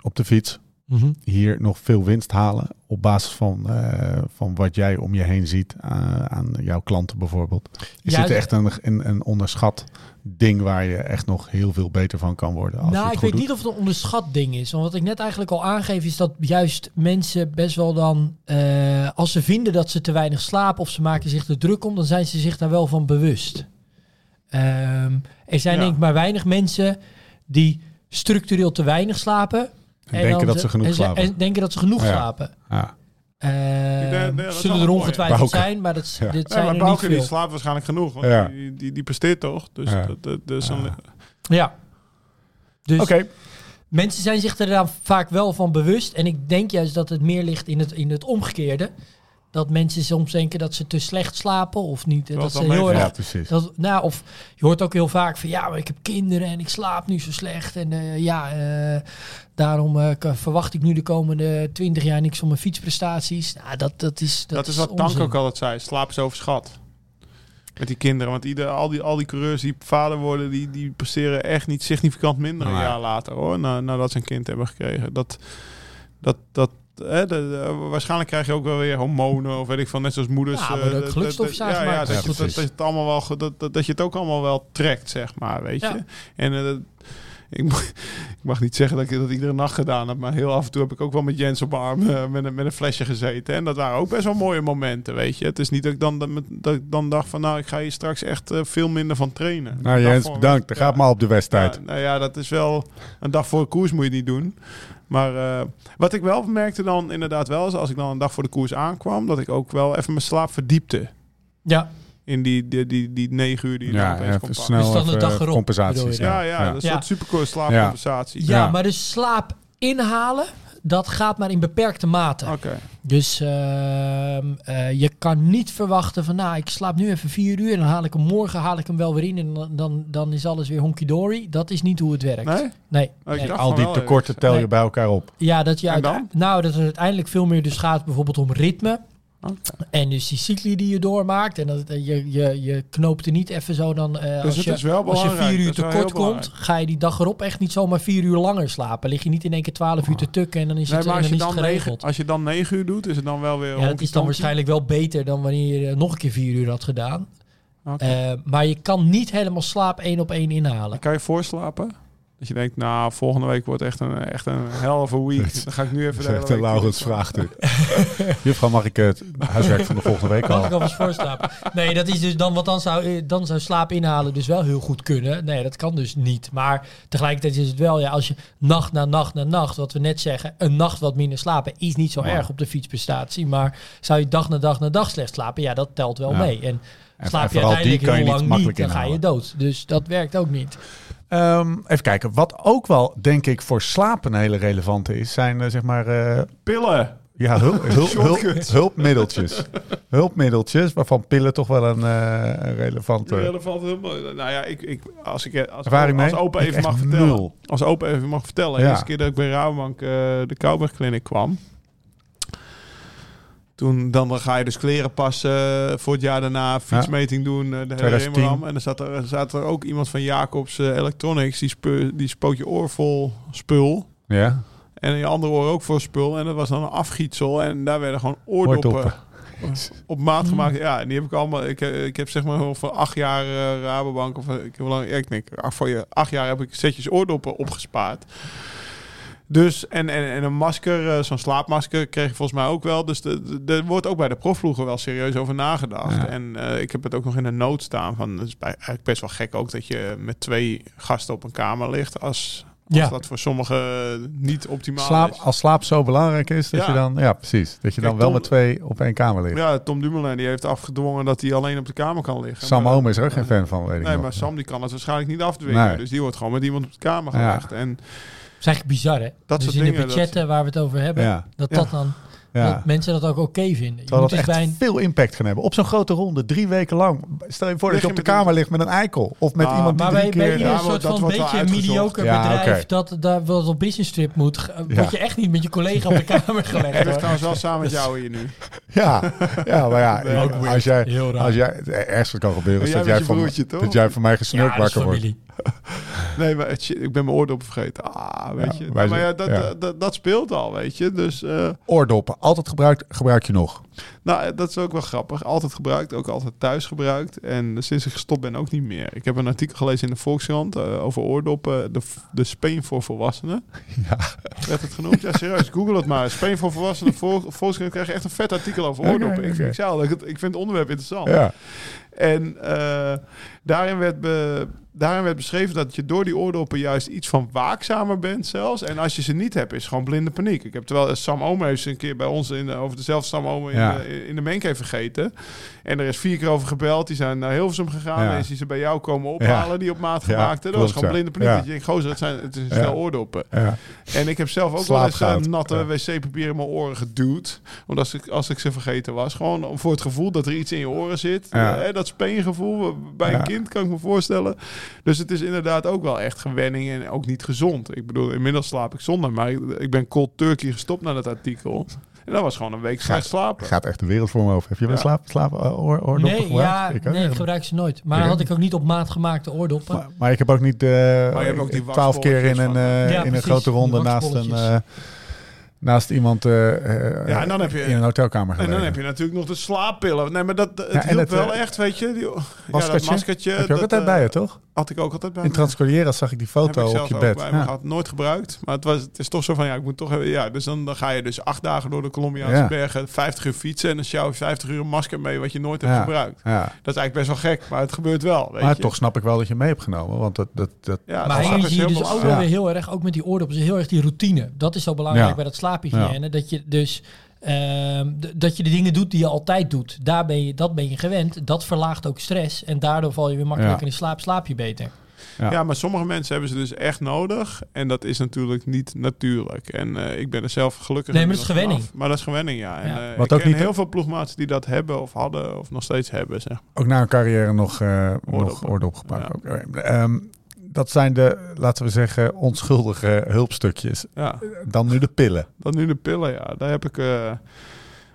op de fiets Mhm. hier nog veel winst halen op basis van, eh, van wat jij om je heen ziet aan, aan jouw klanten bijvoorbeeld. Is Ja, dit echt een, een, een onderschat ding waar je echt nog heel veel beter van kan worden? Als je Nou, ik weet doet? niet of het een onderschat ding is. Want wat ik net eigenlijk al aangeef is dat juist mensen best wel dan... eh, als ze vinden dat ze te weinig slapen of ze maken zich er druk om... dan zijn ze zich daar wel van bewust. Ehm, er zijn Ja. denk ik maar weinig mensen die structureel te weinig slapen. En denken dat ze genoeg en slapen. En denken dat ze genoeg Ja. slapen. Ja. Zullen er een ongetwijfeld zijn, maar dat, Ja. dit Ja, zijn maar er niet Bouke die veel. slaapt waarschijnlijk genoeg. Want Ja. die, die, die presteert toch? Dus, Ja. dat, dat, dus dan, Ja. Dus Oké, Mensen zijn zich er dan vaak wel van bewust. En ik denk juist dat het meer ligt in het, in het omgekeerde. Dat mensen soms denken dat ze te slecht slapen of niet. Dat ze heel erg. ja, precies. Dat, nou, of je hoort ook heel vaak van ja, maar ik heb kinderen en ik slaap nu zo slecht. En eh, ja, eh, daarom eh, k- verwacht ik nu de komende twintig jaar niks van mijn fietsprestaties. Nou, dat, dat is. Dat, Dat, is wat Tank ook altijd zei. Slaap is overschat. Met die kinderen. Want ieder, al, die, al die coureurs die vader worden, die, die presteren echt niet significant minder een Nee. jaar later hoor. Na, nadat ze een kind hebben gekregen. Dat, dat, dat, hè, de- de- waarschijnlijk krijg je ook wel weer hormonen of weet ik van net zoals moeders. Ja, maar eh, de dat- gelukstofjes dat- ja, dat, je- dat, dat, je het allemaal wel, dat, dat, dat je het ook allemaal wel trekt, zeg maar, weet je. En eh, dat- ik, mag, *laughs* ik mag niet zeggen dat ik dat iedere nacht gedaan heb, maar heel af en toe heb ik ook wel met Jens op arm eh, met, een, met een flesje gezeten. En dat waren ook best wel mooie momenten, weet je. Het is niet dat ik dan, dat, dat ik dan dacht van, nou, ik ga hier straks echt veel minder van trainen. Nou Een Jens, voor- bedankt. Dan ja. gaat maar op de wedstrijd. Ja, nou ja, dat is wel een dag voor de koers moet je het niet doen. Maar eh, wat ik wel merkte dan inderdaad wel is als ik dan een dag voor de koers aankwam, dat ik ook wel even mijn slaap verdiepte Ja, in die, die, die, die negen uur die je dan Ja, opeens kon even pakken. snel Dus dan de dag erop, bedoel compensaties. je? Ja, ja, dat is Ja. een supercool slaapcompensatie. ja, Ja. maar de slaap inhalen, dat gaat maar in beperkte mate. Oké. Dus ehm, eh, je kan niet verwachten van, nou, ik slaap nu even vier uur en dan haal ik hem morgen haal ik hem wel weer in en dan, dan, dan is alles weer honky dory. Dat is niet hoe het werkt. Nee? Nee. Oh, Al die wel, tekorten tel je Nee. bij elkaar op. Ja, dat je nou dat het uiteindelijk veel meer dus gaat bijvoorbeeld om ritme. Oké. En dus die cycli die je doormaakt. En dat, eh, je, je, je knoopt er niet even zo dan. eh, Dus als, het je, is wel als je vier uur tekort komt, ga je die dag erop echt niet zomaar vier uur langer slapen. Lig je niet in één keer twaalf uur te tukken en dan is Nee, het, maar en als dan je, negen, geregeld. als je dan negen uur doet, is het dan wel weer Ja, dat is dan waarschijnlijk wel beter dan wanneer je eh, nog een keer vier uur had gedaan. Eh, maar je kan niet helemaal slaap één op één inhalen. Kan je voorslapen? Dat je denkt, nou, volgende week wordt echt een, echt een hell of a week. Dan ga ik nu even Dat de is hele echt een week Laurens vraagstuk. *laughs* Juffrouw, mag ik het huiswerk van de volgende week Mag ik al? alvast voorslapen? Nee, dat is dus dan, want dan zou, eh, dan zou slaap inhalen dus wel heel goed kunnen. Nee, dat kan dus niet. Maar tegelijkertijd is het wel, ja, als je nacht na nacht na nacht, wat we net zeggen, een nacht wat minder slapen, is niet zo Ja. erg op de fietsprestatie. Maar zou je dag na dag na dag slecht slapen, ja, dat telt wel Ja. mee. En En- slaap en je vooral die uiteindelijk kan je heel niet lang makkelijk niet, dan ga je dood. Dus dat werkt ook niet. Ehm, even kijken. Wat ook wel, denk ik, voor slapen een hele relevante is, zijn eh, zeg maar eh, Pillen. ja, hulp, *laughs* hulp, hulp, Shortcuts. hulpmiddeltjes. *laughs* hulpmiddeltjes, waarvan pillen toch wel een, een relevante... Relevant. Nou ja, ik, ik, als ik als, Ervaring als opa even mag vertellen. nul. Als opa even mag vertellen. Ja. De eerste keer dat ik bij Rabobank de Kouwberg Clinic kwam. Toen dan, dan ga je dus kleren passen. voor het jaar daarna fietsmeting doen. eh, de hele 2010. rimram. En dan zat er, zat er ook iemand van Jacobs eh, Electronics. Die, spe, die spoot je oor vol spul. Ja, En je andere oor ook voor spul. En dat was dan een afgietsel. En daar werden gewoon oordoppen, Oordoppen. *laughs* op maat gemaakt. Ja, en die heb ik allemaal. Ik, eh, ik heb zeg maar voor acht jaar Rabobank. Of ik heb lang. Ik denk, ach, voor je acht jaar heb ik setjes oordoppen opgespaard. Dus, en, en, en een masker, eh, zo'n slaapmasker, kreeg ik volgens mij ook wel. Dus de- de- er wordt ook bij de profploegen wel serieus over nagedacht. Ja. En eh, ik heb het ook nog in een noot staan. Van, het is bij, eigenlijk best wel gek ook dat je met twee gasten op een kamer ligt. Als, als Ja. dat voor sommigen niet optimaal slaap, is. als slaap zo belangrijk is, dat Ja. je dan... Ja, precies. Dat je Kijk, dan wel Tom- met twee op één kamer ligt. Ja, Tom Dumoulin die heeft afgedwongen dat hij alleen op de kamer kan liggen. Sam Maar- Oom is er ook geen fan van, weet ik Nee, maar Sam die kan het waarschijnlijk niet afdwingen. Nee. Dus die wordt gewoon met iemand op de kamer Ja. gelegd. En is eigenlijk bizar, hè? Dat dus in de dat- budgetten waar we het over hebben, Ja. dat Ja. dat dan... Ja. Dat mensen dat ook oké vinden. Je moet dat dus echt bij een, veel impact gaan hebben. Op zo'n grote ronde, drie weken lang. Stel je voor dat je op de een- kamer ligt met een eikel. Of met Ah, iemand die maar drie bij, bij keer... ieder Ja, soort dat van wel beetje mediocre Ja, bedrijf dat daar wel op business trip moet, Ja. word je echt niet met je collega op de *laughs* kamer gelegd. lig hoor. trouwens wel samen met jou hier nu. Ja, ja maar ja, *laughs* Nee, als jij, Heel raar. als jij, het ergste wat kan gebeuren is jij dat jij, van, dat jij van mij gesnurkt dat wakker wordt. *laughs* Nee, maar het, ik ben mijn oordop vergeten. Ah, weet Ja, je. maar ja dat, ja. Dat, dat, dat speelt al, weet je. Dus, eh, Oordoppen, altijd gebruikt, gebruik je nog. Nou, dat is ook wel grappig. Altijd gebruikt, ook altijd thuis gebruikt. En sinds ik gestopt ben ook niet meer. Ik heb een artikel gelezen in de Volkskrant eh, over oordoppen. De, de speen voor volwassenen. *laughs* Ja. Werd het genoemd? Ja, serieus. Google het maar. Speen voor volwassenen. Vol, Volkskrant krijg je echt een vet artikel over oordoppen. Ik, oké. ik zei al, ik, ik vind het onderwerp interessant. Ja. En eh, daarin, werd be- daarin werd beschreven dat je door die oordoppen juist iets van waakzamer bent zelfs. En als je ze niet hebt, is gewoon blinde paniek. Ik heb terwijl Sam Omer ze een keer bij ons in, over dezelfde Sam Omer in, Ja. De, in de Menke vergeten. En er is vier keer over gebeld. Die zijn naar Hilversum gegaan. Ja. En is die ze bij jou komen ophalen, die op maat gemaakt. dat was gewoon blinde paniek. Dat je denkt, gozer, het, zijn, het is een stel oordoppen. Ja. En ik heb zelf ook wel eens Slaapgoud. eh, natte wc-papier in mijn oren geduwd. Omdat als ik, als ik ze vergeten was. Gewoon voor het gevoel dat er iets in je oren zit. Ja. Eh, dat speengevoel bij een kind kan ik me voorstellen. Dus het is inderdaad ook wel echt gewenning en ook niet gezond. Ik bedoel, inmiddels slaap ik zonder. Maar ik, ik ben cold turkey gestopt na dat artikel. En dat was gewoon een week slecht slapen. Gaat echt de wereld voor me over. Heb je wel Ja. slaap, slaap eh, oor, oordoppen Nee, gebruikt? ja, Ik nee, ik gebruik ze nooit. Maar had ik ook niet op maat gemaakte oordoppen. Maar, maar ik heb ook niet, eh hebt ook die twaalf keer in een, eh, in een grote ronde naast een... eh, naast iemand Ja, en dan heb je- in een hotelkamer En dan heb je natuurlijk nog de slaappillen. Nee, maar dat het Ja, en hielp het, wel echt, weet je. Die, ja, dat maskertje? maskertje. heb je ook dat, altijd bij je, toch? Had ik ook altijd bij In me. Transcolieras zag ik die foto Heb ik op zelf je ook bed. bij me Ja. gehad. Nooit gebruikt. Maar het, was, het is toch zo van, ja, ik moet toch hebben... Ja, dus dan, dan ga je dus acht dagen door de Colombiaanse Ja. bergen, 50 uur fietsen... en dan sjouw je 50 uur een masker mee wat je nooit hebt Ja. gebruikt. Ja. Dat is eigenlijk best wel gek, maar het gebeurt wel, weet Maar je. toch snap ik wel dat je mee hebt genomen. Want dat, dat, dat, Ja, maar dat hier is zie je heel dus normaal. ook wel Ja. weer heel erg, ook met die oordoppen, is heel erg die routine. Dat is zo belangrijk Ja. bij dat slaaphygiëne. Dat je dus ehm, dat je de dingen doet die je altijd doet. Daar ben je, dat ben je gewend. Dat verlaagt ook stress. En daardoor val je weer makkelijker Ja. in slaap, slaap je beter. Ja. Ja. maar sommige mensen hebben ze dus echt nodig. En dat is natuurlijk niet natuurlijk. En eh, ik ben er zelf gelukkig Nee, maar dat is gewenning. Maar dat is gewenning, ja. En, Ja. eh, Wat ik ook ken niet- heel veel ploegmaats die dat hebben of hadden of nog steeds hebben. Zeg. ook na een carrière nog, eh nog. Oké. Ehm, dat zijn de, laten we zeggen, onschuldige hulpstukjes. Ja, Dan nu de pillen. dan nu de pillen, ja. Daar heb ik... eh,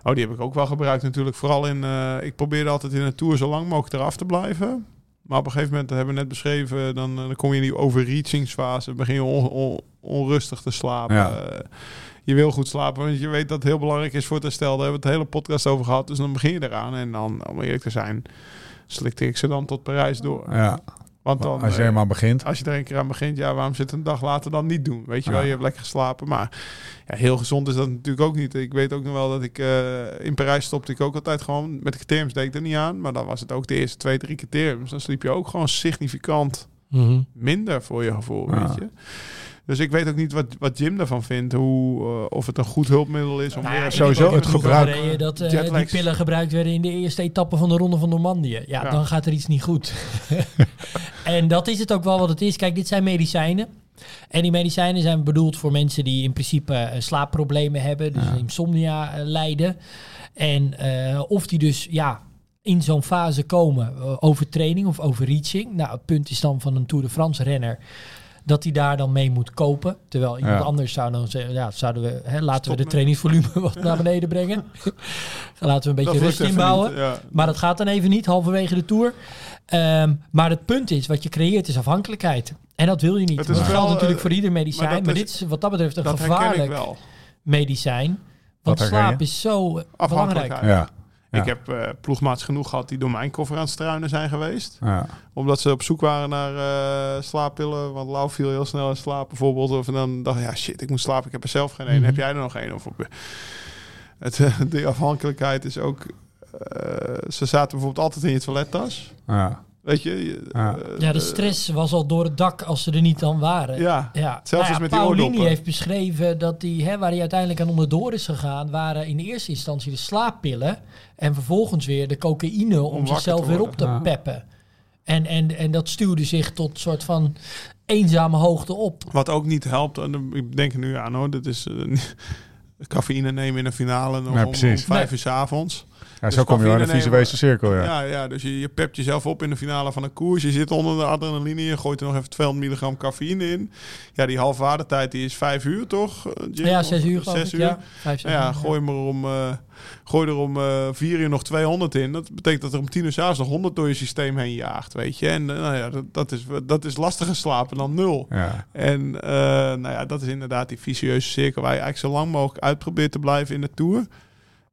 Oh, die heb ik ook wel gebruikt natuurlijk. Vooral in... eh, ik probeerde altijd in een tour zo lang mogelijk eraf te blijven. Maar op een gegeven moment, dat hebben we net beschreven... dan, eh, dan kom je in die overreachingsfase. begin je on- on- onrustig te slapen. Ja. Je wil goed slapen, want je weet dat het heel belangrijk is voor het herstel. Daar hebben we het hele podcast over gehad. Dus dan begin je eraan. En dan, om eerlijk te zijn, slikte ik ze dan tot Parijs door. Ja. Want dan, Als je eh, er maar begint. als je er een keer aan begint, ja, waarom zit het een dag later dan niet doen? Weet je wel, je hebt lekker geslapen. Maar ja, heel gezond is dat natuurlijk ook niet. Ik weet ook nog wel dat ik eh, in Parijs stopte ik ook altijd gewoon met de criteriums deed ik er niet aan. Maar dan was het ook de eerste twee, drie criteriums. Dan sliep je ook gewoon significant minder voor je gevoel, Ja. weet je. Dus ik weet ook niet wat, wat Jim daarvan vindt. Hoe, eh, of het een goed hulpmiddel is. Om Nou weer sowieso het gebruik- Dat eh, Jetlags. die pillen gebruikt werden in de eerste etappe van de Ronde van Normandië. Ja, Ja. dan gaat er iets niet goed. *laughs* en dat is het ook wel wat het is. Kijk, dit zijn medicijnen. En die medicijnen zijn bedoeld voor mensen die in principe eh, slaapproblemen hebben. Dus insomnia eh, lijden. En eh, of die dus ja, in zo'n fase komen, overtraining of overreaching. Nou, het punt is dan van een Tour de France renner dat hij daar dan mee moet kopen. Terwijl iemand Ja. anders zou dan zeggen, ja, zouden we, hè, laten Stop we de trainingsvolume *laughs* wat naar beneden brengen. *laughs* laten we een beetje Dat rust inbouwen. niet, ja. Maar dat gaat dan even niet, halverwege de Tour. Ehm, maar het punt is, wat je creëert is afhankelijkheid. En dat wil je niet. Het Dat is geldt wel, natuurlijk eh, voor ieder medicijn. maar Maar, dat is- dit is wat dat betreft een Dat herken ik gevaarlijk wel. medicijn. Want slaap is zo eh, belangrijk. Ja. Ja. Ik heb eh, ploegmaats genoeg gehad die door mijn koffer aan het struinen zijn geweest. Ja. Omdat ze op zoek waren naar eh, slaappillen. Want Lau viel heel snel in slaap bijvoorbeeld. Of en dan dacht ik, ja shit, ik moet slapen. Ik heb er zelf geen één. Mhm. Heb jij er nog één? Of op, het, eh, de afhankelijkheid is ook... eh, ze zaten bijvoorbeeld altijd in je toilettas. Ja. Weet je? je- Ja. eh, Ja, de stress was al door het dak als ze er niet dan waren. Ja, Ja, Zelfs nou ja, met die Paulini oordoppen. heeft beschreven dat die, hè, waar hij uiteindelijk aan onderdoor is gegaan, waren in eerste instantie de slaappillen en vervolgens weer de cocaïne om, zichzelf weer op te Ja. peppen. En, en, en dat stuwde zich tot soort van eenzame hoogte op. Wat ook niet helpt, en ik denk er nu aan hoor, dit is, eh, *laughs* cafeïne nemen in een finale om, om precies. vijf Nee. uur 's avonds. Ja, Dus zo kom je wel in een visuele cirkel, ja. Ja, ja, dus je, je pept jezelf op in de finale van een koers. Je zit onder de adrenaline. Je gooit er nog even 200 milligram cafeïne in. Ja, die halfwaardetijd die is vijf uur, toch? eh, Jim? ja, zes uur Zes ik. uur. Ja, vijf, zes ja, gooi, hem er om, eh, gooi er om eh, vier uur nog 200 in. Dat betekent dat er om tien uur s'avonds nog 100 door je systeem heen jaagt, weet je. En nou ja, dat, dat, is, dat is lastiger slapen dan nul. Ja. En eh, nou ja, dat is inderdaad die vicieuze cirkel waar je eigenlijk zo lang mogelijk uit probeert te blijven in de Tour.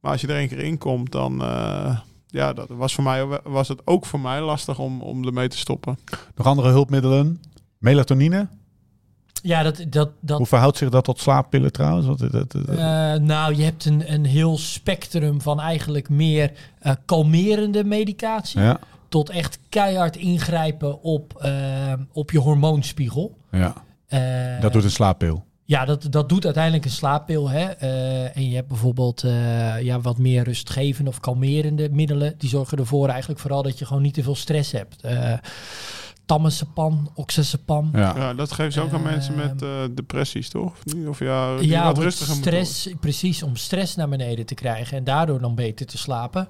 Maar als je er één keer in komt, dan... eh, ja, dat was, voor mij, was het ook voor mij lastig om, om ermee te stoppen. Nog andere hulpmiddelen? Melatonine? Ja, dat, dat, dat Hoe verhoudt zich dat tot slaappillen trouwens? Want dat, dat, dat- Eh, nou, je hebt een, een heel spectrum van eigenlijk meer eh, kalmerende medicatie. ja, Tot echt keihard ingrijpen op, op je hormoonspiegel. ja, Eh, dat doet een slaappil. Ja, dat, dat doet uiteindelijk een slaappil. Hè? Eh, en je hebt bijvoorbeeld eh, ja, wat meer rustgevende of kalmerende middelen. Die zorgen ervoor eigenlijk vooral dat je gewoon niet te veel stress hebt. Eh Tammazepam, oxazepam. Ja. Ja, dat geven ze ook aan Ehm, mensen met eh, depressies, toch? Of, ja, die Ja, wat om rustiger stress, precies, om stress naar beneden te krijgen en daardoor dan beter te slapen.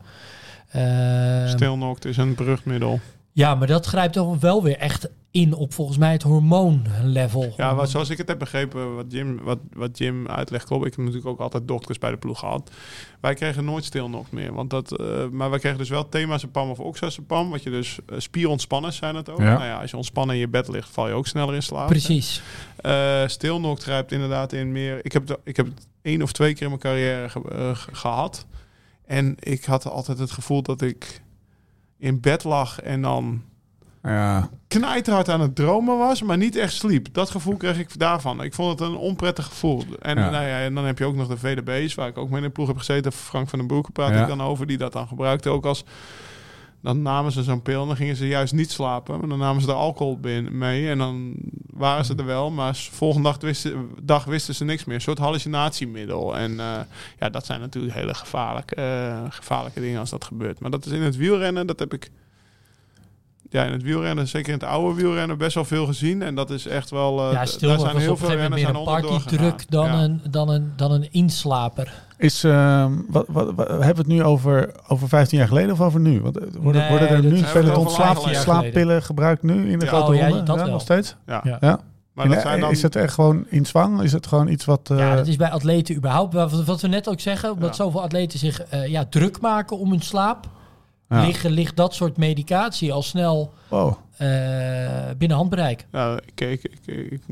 Ehm, Stilnoct is een brugmiddel. ja, maar dat grijpt dan wel weer echt in op volgens mij het hormoonlevel. Ja, wat, zoals ik het heb begrepen, wat Jim, wat, wat Jim uitlegt, klopt. Ik heb natuurlijk ook altijd dokters bij de ploeg gehad. Wij kregen nooit stilnoct meer. Want dat, eh, maar wij kregen dus wel themazepam of oxazepam. Wat je dus uh, spierontspanners zijn het ook. Ja. Nou ja, als je ontspannen in je bed ligt, val je ook sneller in slaap. Precies. Uh, stilnoct grijpt inderdaad in meer... Ik heb, het, ik heb het één of twee keer in mijn carrière ge, uh, gehad. En ik had altijd het gevoel dat ik in bed lag en dan ja. knijterhard aan het dromen was, maar niet echt sliep. Dat gevoel kreeg ik daarvan. Ik vond het een onprettig gevoel. En, Ja. Nou ja, en dan heb je ook nog de VDB's, waar ik ook mee in de ploeg heb gezeten. Frank van den Broek praat Ja. ik dan over, die dat dan gebruikte ook als... Dan namen ze zo'n pil en dan gingen ze juist niet slapen. Maar dan namen ze de alcohol mee en dan waren ze er wel. Maar volgende dag wisten, dag wisten ze niks meer. Een soort hallucinatiemiddel. En eh, ja, dat zijn natuurlijk hele gevaarlijke, eh, gevaarlijke dingen als dat gebeurt. Maar dat is in het wielrennen, dat heb ik ja, in het wielrennen, zeker in het oude wielrennen, best wel veel gezien. En dat is echt wel. eh, ja, stil daar zijn heel veel renners meer aan onderdoor partydruk dan. Ja. een, dan, een, dan een inslaper. Is, ehm, wat, wat, wat- hebben we het nu over, over 15 jaar geleden of over nu? Want eh, worden, Nee, worden er nu slaap, 15 jaar slaappillen gebruikt nu in de Ja. grote Oh, ja, ronde? dat wel. nog steeds? Ja. Maar dat En, zijn eh, dan, Is het echt gewoon in zwang? Is het gewoon iets wat... eh, Ja, dat is bij atleten überhaupt. Wat, we net ook zeggen, omdat Ja. zoveel atleten zich eh, ja, druk maken om hun slaap, ja. liggen, ligt dat soort medicatie al snel Wow, eh, binnen handbereik. ja, ik, ik, ik, ik,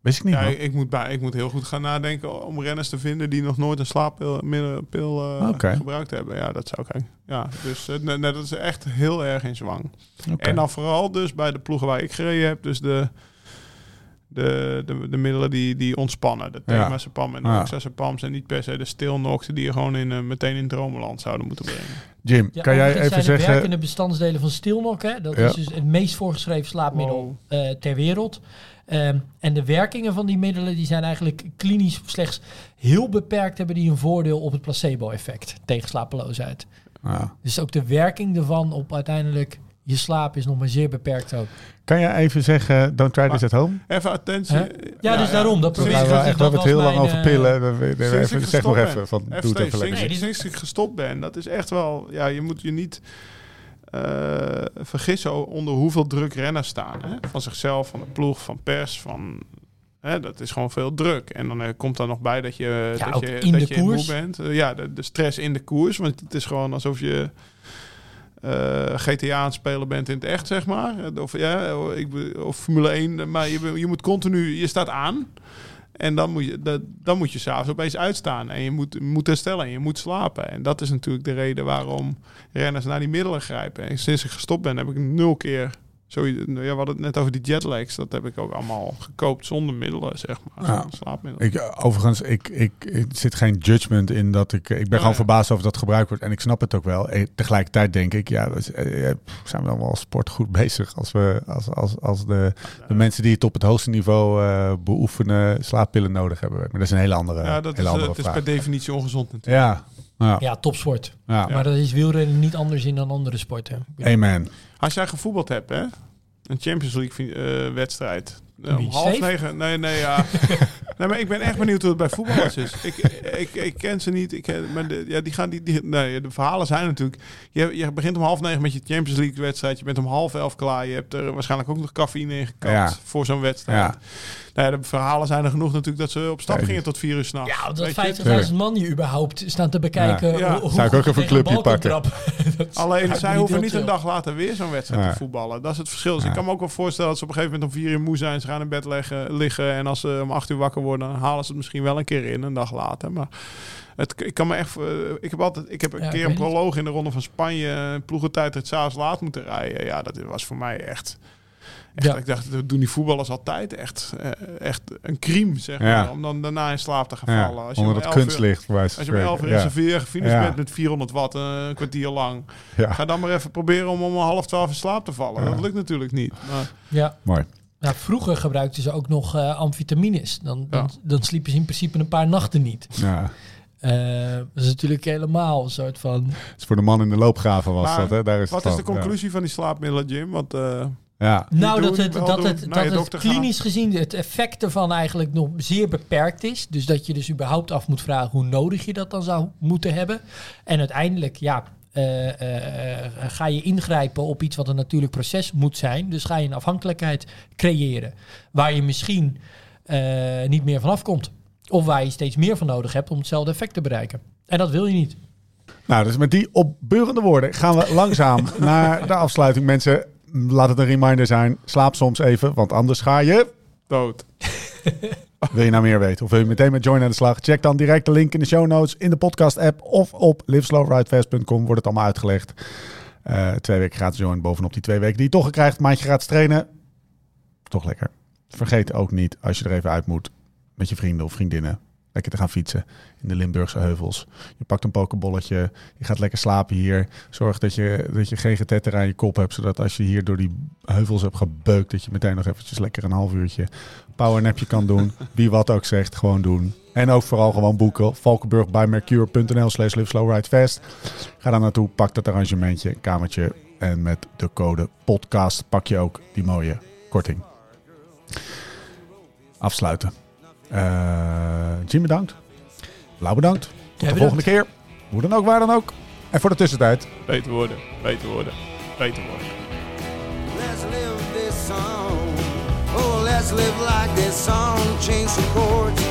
wist ik niet. ja, ik, ik moet bij, ik moet heel goed gaan nadenken om renners te vinden die nog nooit een slaappil middel- pil, eh, gebruikt hebben. Ja, dat zou ik. Ja, dus eh, nee, dat is echt heel erg in zwang. Oké. En dan vooral dus bij de ploegen waar ik gereden heb, dus de, de, de, de middelen die, die ontspannen. De Ja. themazepam en de Ja. oxazepam zijn niet per se de stilnoxen die je gewoon in, eh, meteen in dromenland zouden moeten brengen. Jim, Ja, kan jij even zijn de zeggen... werkende bestandsdelen van stilnok. Hè? Dat Ja. is dus het meest voorgeschreven slaapmiddel eh, ter wereld. Ehm, en de werkingen van die middelen die zijn eigenlijk klinisch slechts heel beperkt hebben die een voordeel op het placebo-effect tegen slapeloosheid. Ja. Dus ook de werking ervan op uiteindelijk je slaap is nog maar zeer beperkt ook. Kan jij even zeggen, don't try this at home? Even attentie. Ja, dus daarom, dat probeer hebben ik- echt, we hebben het heel lang over eh, pillen. We- even, zeg nog even, van, doe het even lekker. sinds, sinds ik gestopt ben, dat is echt wel... Ja, je moet je niet eh, vergissen onder hoeveel druk renners staan. Hè? Van zichzelf, van de ploeg, van pers, van... Hè, dat is gewoon veel druk. En dan eh, komt er nog bij dat je, Ja, dat je, in dat je moe koers. bent. Ja, de, de stress in de koers. Want het is gewoon alsof je... eh, GTA aan het spelen bent in het echt, zeg maar. Of, ja, ik, of Formule 1. Maar je, je moet continu... Je staat aan. En dan moet je, dan moet je s'avonds opeens uitstaan. En je moet, moet herstellen en je moet slapen. En dat is natuurlijk de reden waarom renners naar die middelen grijpen. En sinds ik gestopt ben, heb ik nul keer... Zo, ja, we hadden het net over die jetlags. Dat heb ik ook allemaal gekoopt zonder middelen, zeg maar. Ja. Slaapmiddelen. Ik, eh, overigens, ik, ik, er zit geen judgment in dat ik... Ik ben Ja, gewoon ja. verbaasd over dat gebruikt wordt. En ik snap het ook wel. Eh, Tegelijkertijd denk ik, ja, eh, zijn we dan wel als sport goed *laughs* bezig... als, we, als, als, als de, de mensen die het op het hoogste niveau eh, beoefenen... slaappillen nodig hebben. Maar dat is een hele andere, ja, dat is, hele eh, andere het is per definitie ongezond natuurlijk. Ja, ja, Ja, topsport. ja. Maar dat is wielrennen niet anders in dan andere sporten. Amen. Als jij gevoetbald hebt, hè? Een Champions League eh, wedstrijd. Eh, om half negen. Nee, nee, ja. *laughs* Nee, maar ik ben echt benieuwd hoe het bij voetballers is. Ik, ik, ik ken ze niet. Ik, ken- maar de, ja, die gaan die, die, nee, de verhalen zijn natuurlijk. Je, je begint om half negen met je Champions League wedstrijd. Je bent om half elf klaar. Je hebt er waarschijnlijk ook nog cafeïne in gekapt Ja. voor zo'n wedstrijd. Ja. Nou ja, de verhalen zijn er genoeg natuurlijk dat ze op stap gingen tot vier uur s'nachts. Ja, dat je? 50.000 man hier überhaupt staan te bekijken. Ja. Ja. hoe- Zou ik ook je even een clubje pakken. *laughs* Alleen zij niet hoeven niet een dag later weer zo'n wedstrijd Ja. te voetballen. Dat is het verschil. Dus Ja. ik kan me ook wel voorstellen dat ze op een gegeven moment om vier uur moe zijn. Ze gaan in bed leggen, liggen. En als ze om acht uur wakker worden, dan halen ze het misschien wel een keer in, een dag later. Maar het, ik kan me echt. eh, ik heb altijd. Ik heb een Ja, keer een proloog in de ronde van Spanje. eh, Ploegentijd het s'avonds laat moeten rijden. Ja, dat was voor mij echt. Echt Ja. Ik dacht, dat doen die voetballers altijd echt. eh, echt een crime, zeg Ja. maar. Om dan daarna in slaap te gaan Ja, vallen. Als je onder om het 11 uur- kunstlicht. van Als je om 11 uur in Sevilla gefinished Ja. bent met 400 watt, eh, een kwartier lang. Ja. Ga dan maar even proberen om om half twaalf in slaap te vallen. Ja. Dat lukt natuurlijk niet. Maar, Ja. Mooi. Nou, vroeger gebruikten ze ook nog eh, amfetamines. Dan, dan, Ja. dan sliepen ze in principe een paar nachten niet. Ja. Eh, dat is natuurlijk helemaal een soort van... Het is voor de man in de loopgraven was Maar dat, hè? Daar is wat het is de conclusie van die slaapmiddelen, Jim? Want eh, Ja. Nou, doen, dat het, dat het, dat het gaan. klinisch gezien het effect ervan eigenlijk nog zeer beperkt is. Dus dat je dus überhaupt af moet vragen hoe nodig je dat dan zou moeten hebben. En uiteindelijk, ja, eh, eh, eh, ga je ingrijpen op iets wat een natuurlijk proces moet zijn. Dus ga je een afhankelijkheid creëren waar je misschien eh, niet meer vanaf komt. Of waar je steeds meer van nodig hebt om hetzelfde effect te bereiken. En dat wil je niet. Nou, dus met die opbeurende woorden gaan we langzaam *laughs* naar de afsluiting. Mensen, laat het een reminder zijn. Slaap soms even, want anders ga je... dood. *laughs* Wil je nou meer weten of wil je meteen met Join aan de slag? Check dan direct de link in de show notes, in de podcast app of op liveslowridefast.com wordt het allemaal uitgelegd. Eh, twee weken gratis Join bovenop die twee weken die je toch krijgt. Maandje gratis trainen. Toch lekker. Vergeet ook niet als je er even uit moet met je vrienden of vriendinnen. Lekker te gaan fietsen in de Limburgse heuvels. Je pakt een pokebolletje. Je gaat lekker slapen hier. Zorg dat je, dat je geen getetter aan je kop hebt. Zodat als je hier door die heuvels hebt gebeukt. Dat je meteen nog eventjes lekker een half uurtje powernapje kan doen. *laughs* Wie wat ook zegt, gewoon doen. En ook vooral gewoon boeken. Valkenburg bij Mercure.nl slash live slow ride fast. Ga daar naartoe, pak dat arrangementje, kamertje. En met de code podcast pak je ook die mooie korting. Afsluiten. Eh Jim bedankt. Lau bedankt. Tot de bedankt. volgende keer. Hoe dan ook, waar dan ook. En voor de tussentijd. Beter worden, beter worden, beter worden. Let's live this song. Oh, let's live like this song. Change some chords,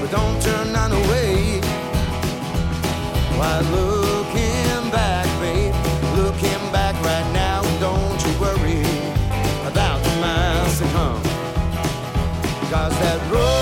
but don't turn none away. Why, looking back, babe, looking back right now, don't you worry about the miles to come. Cause that road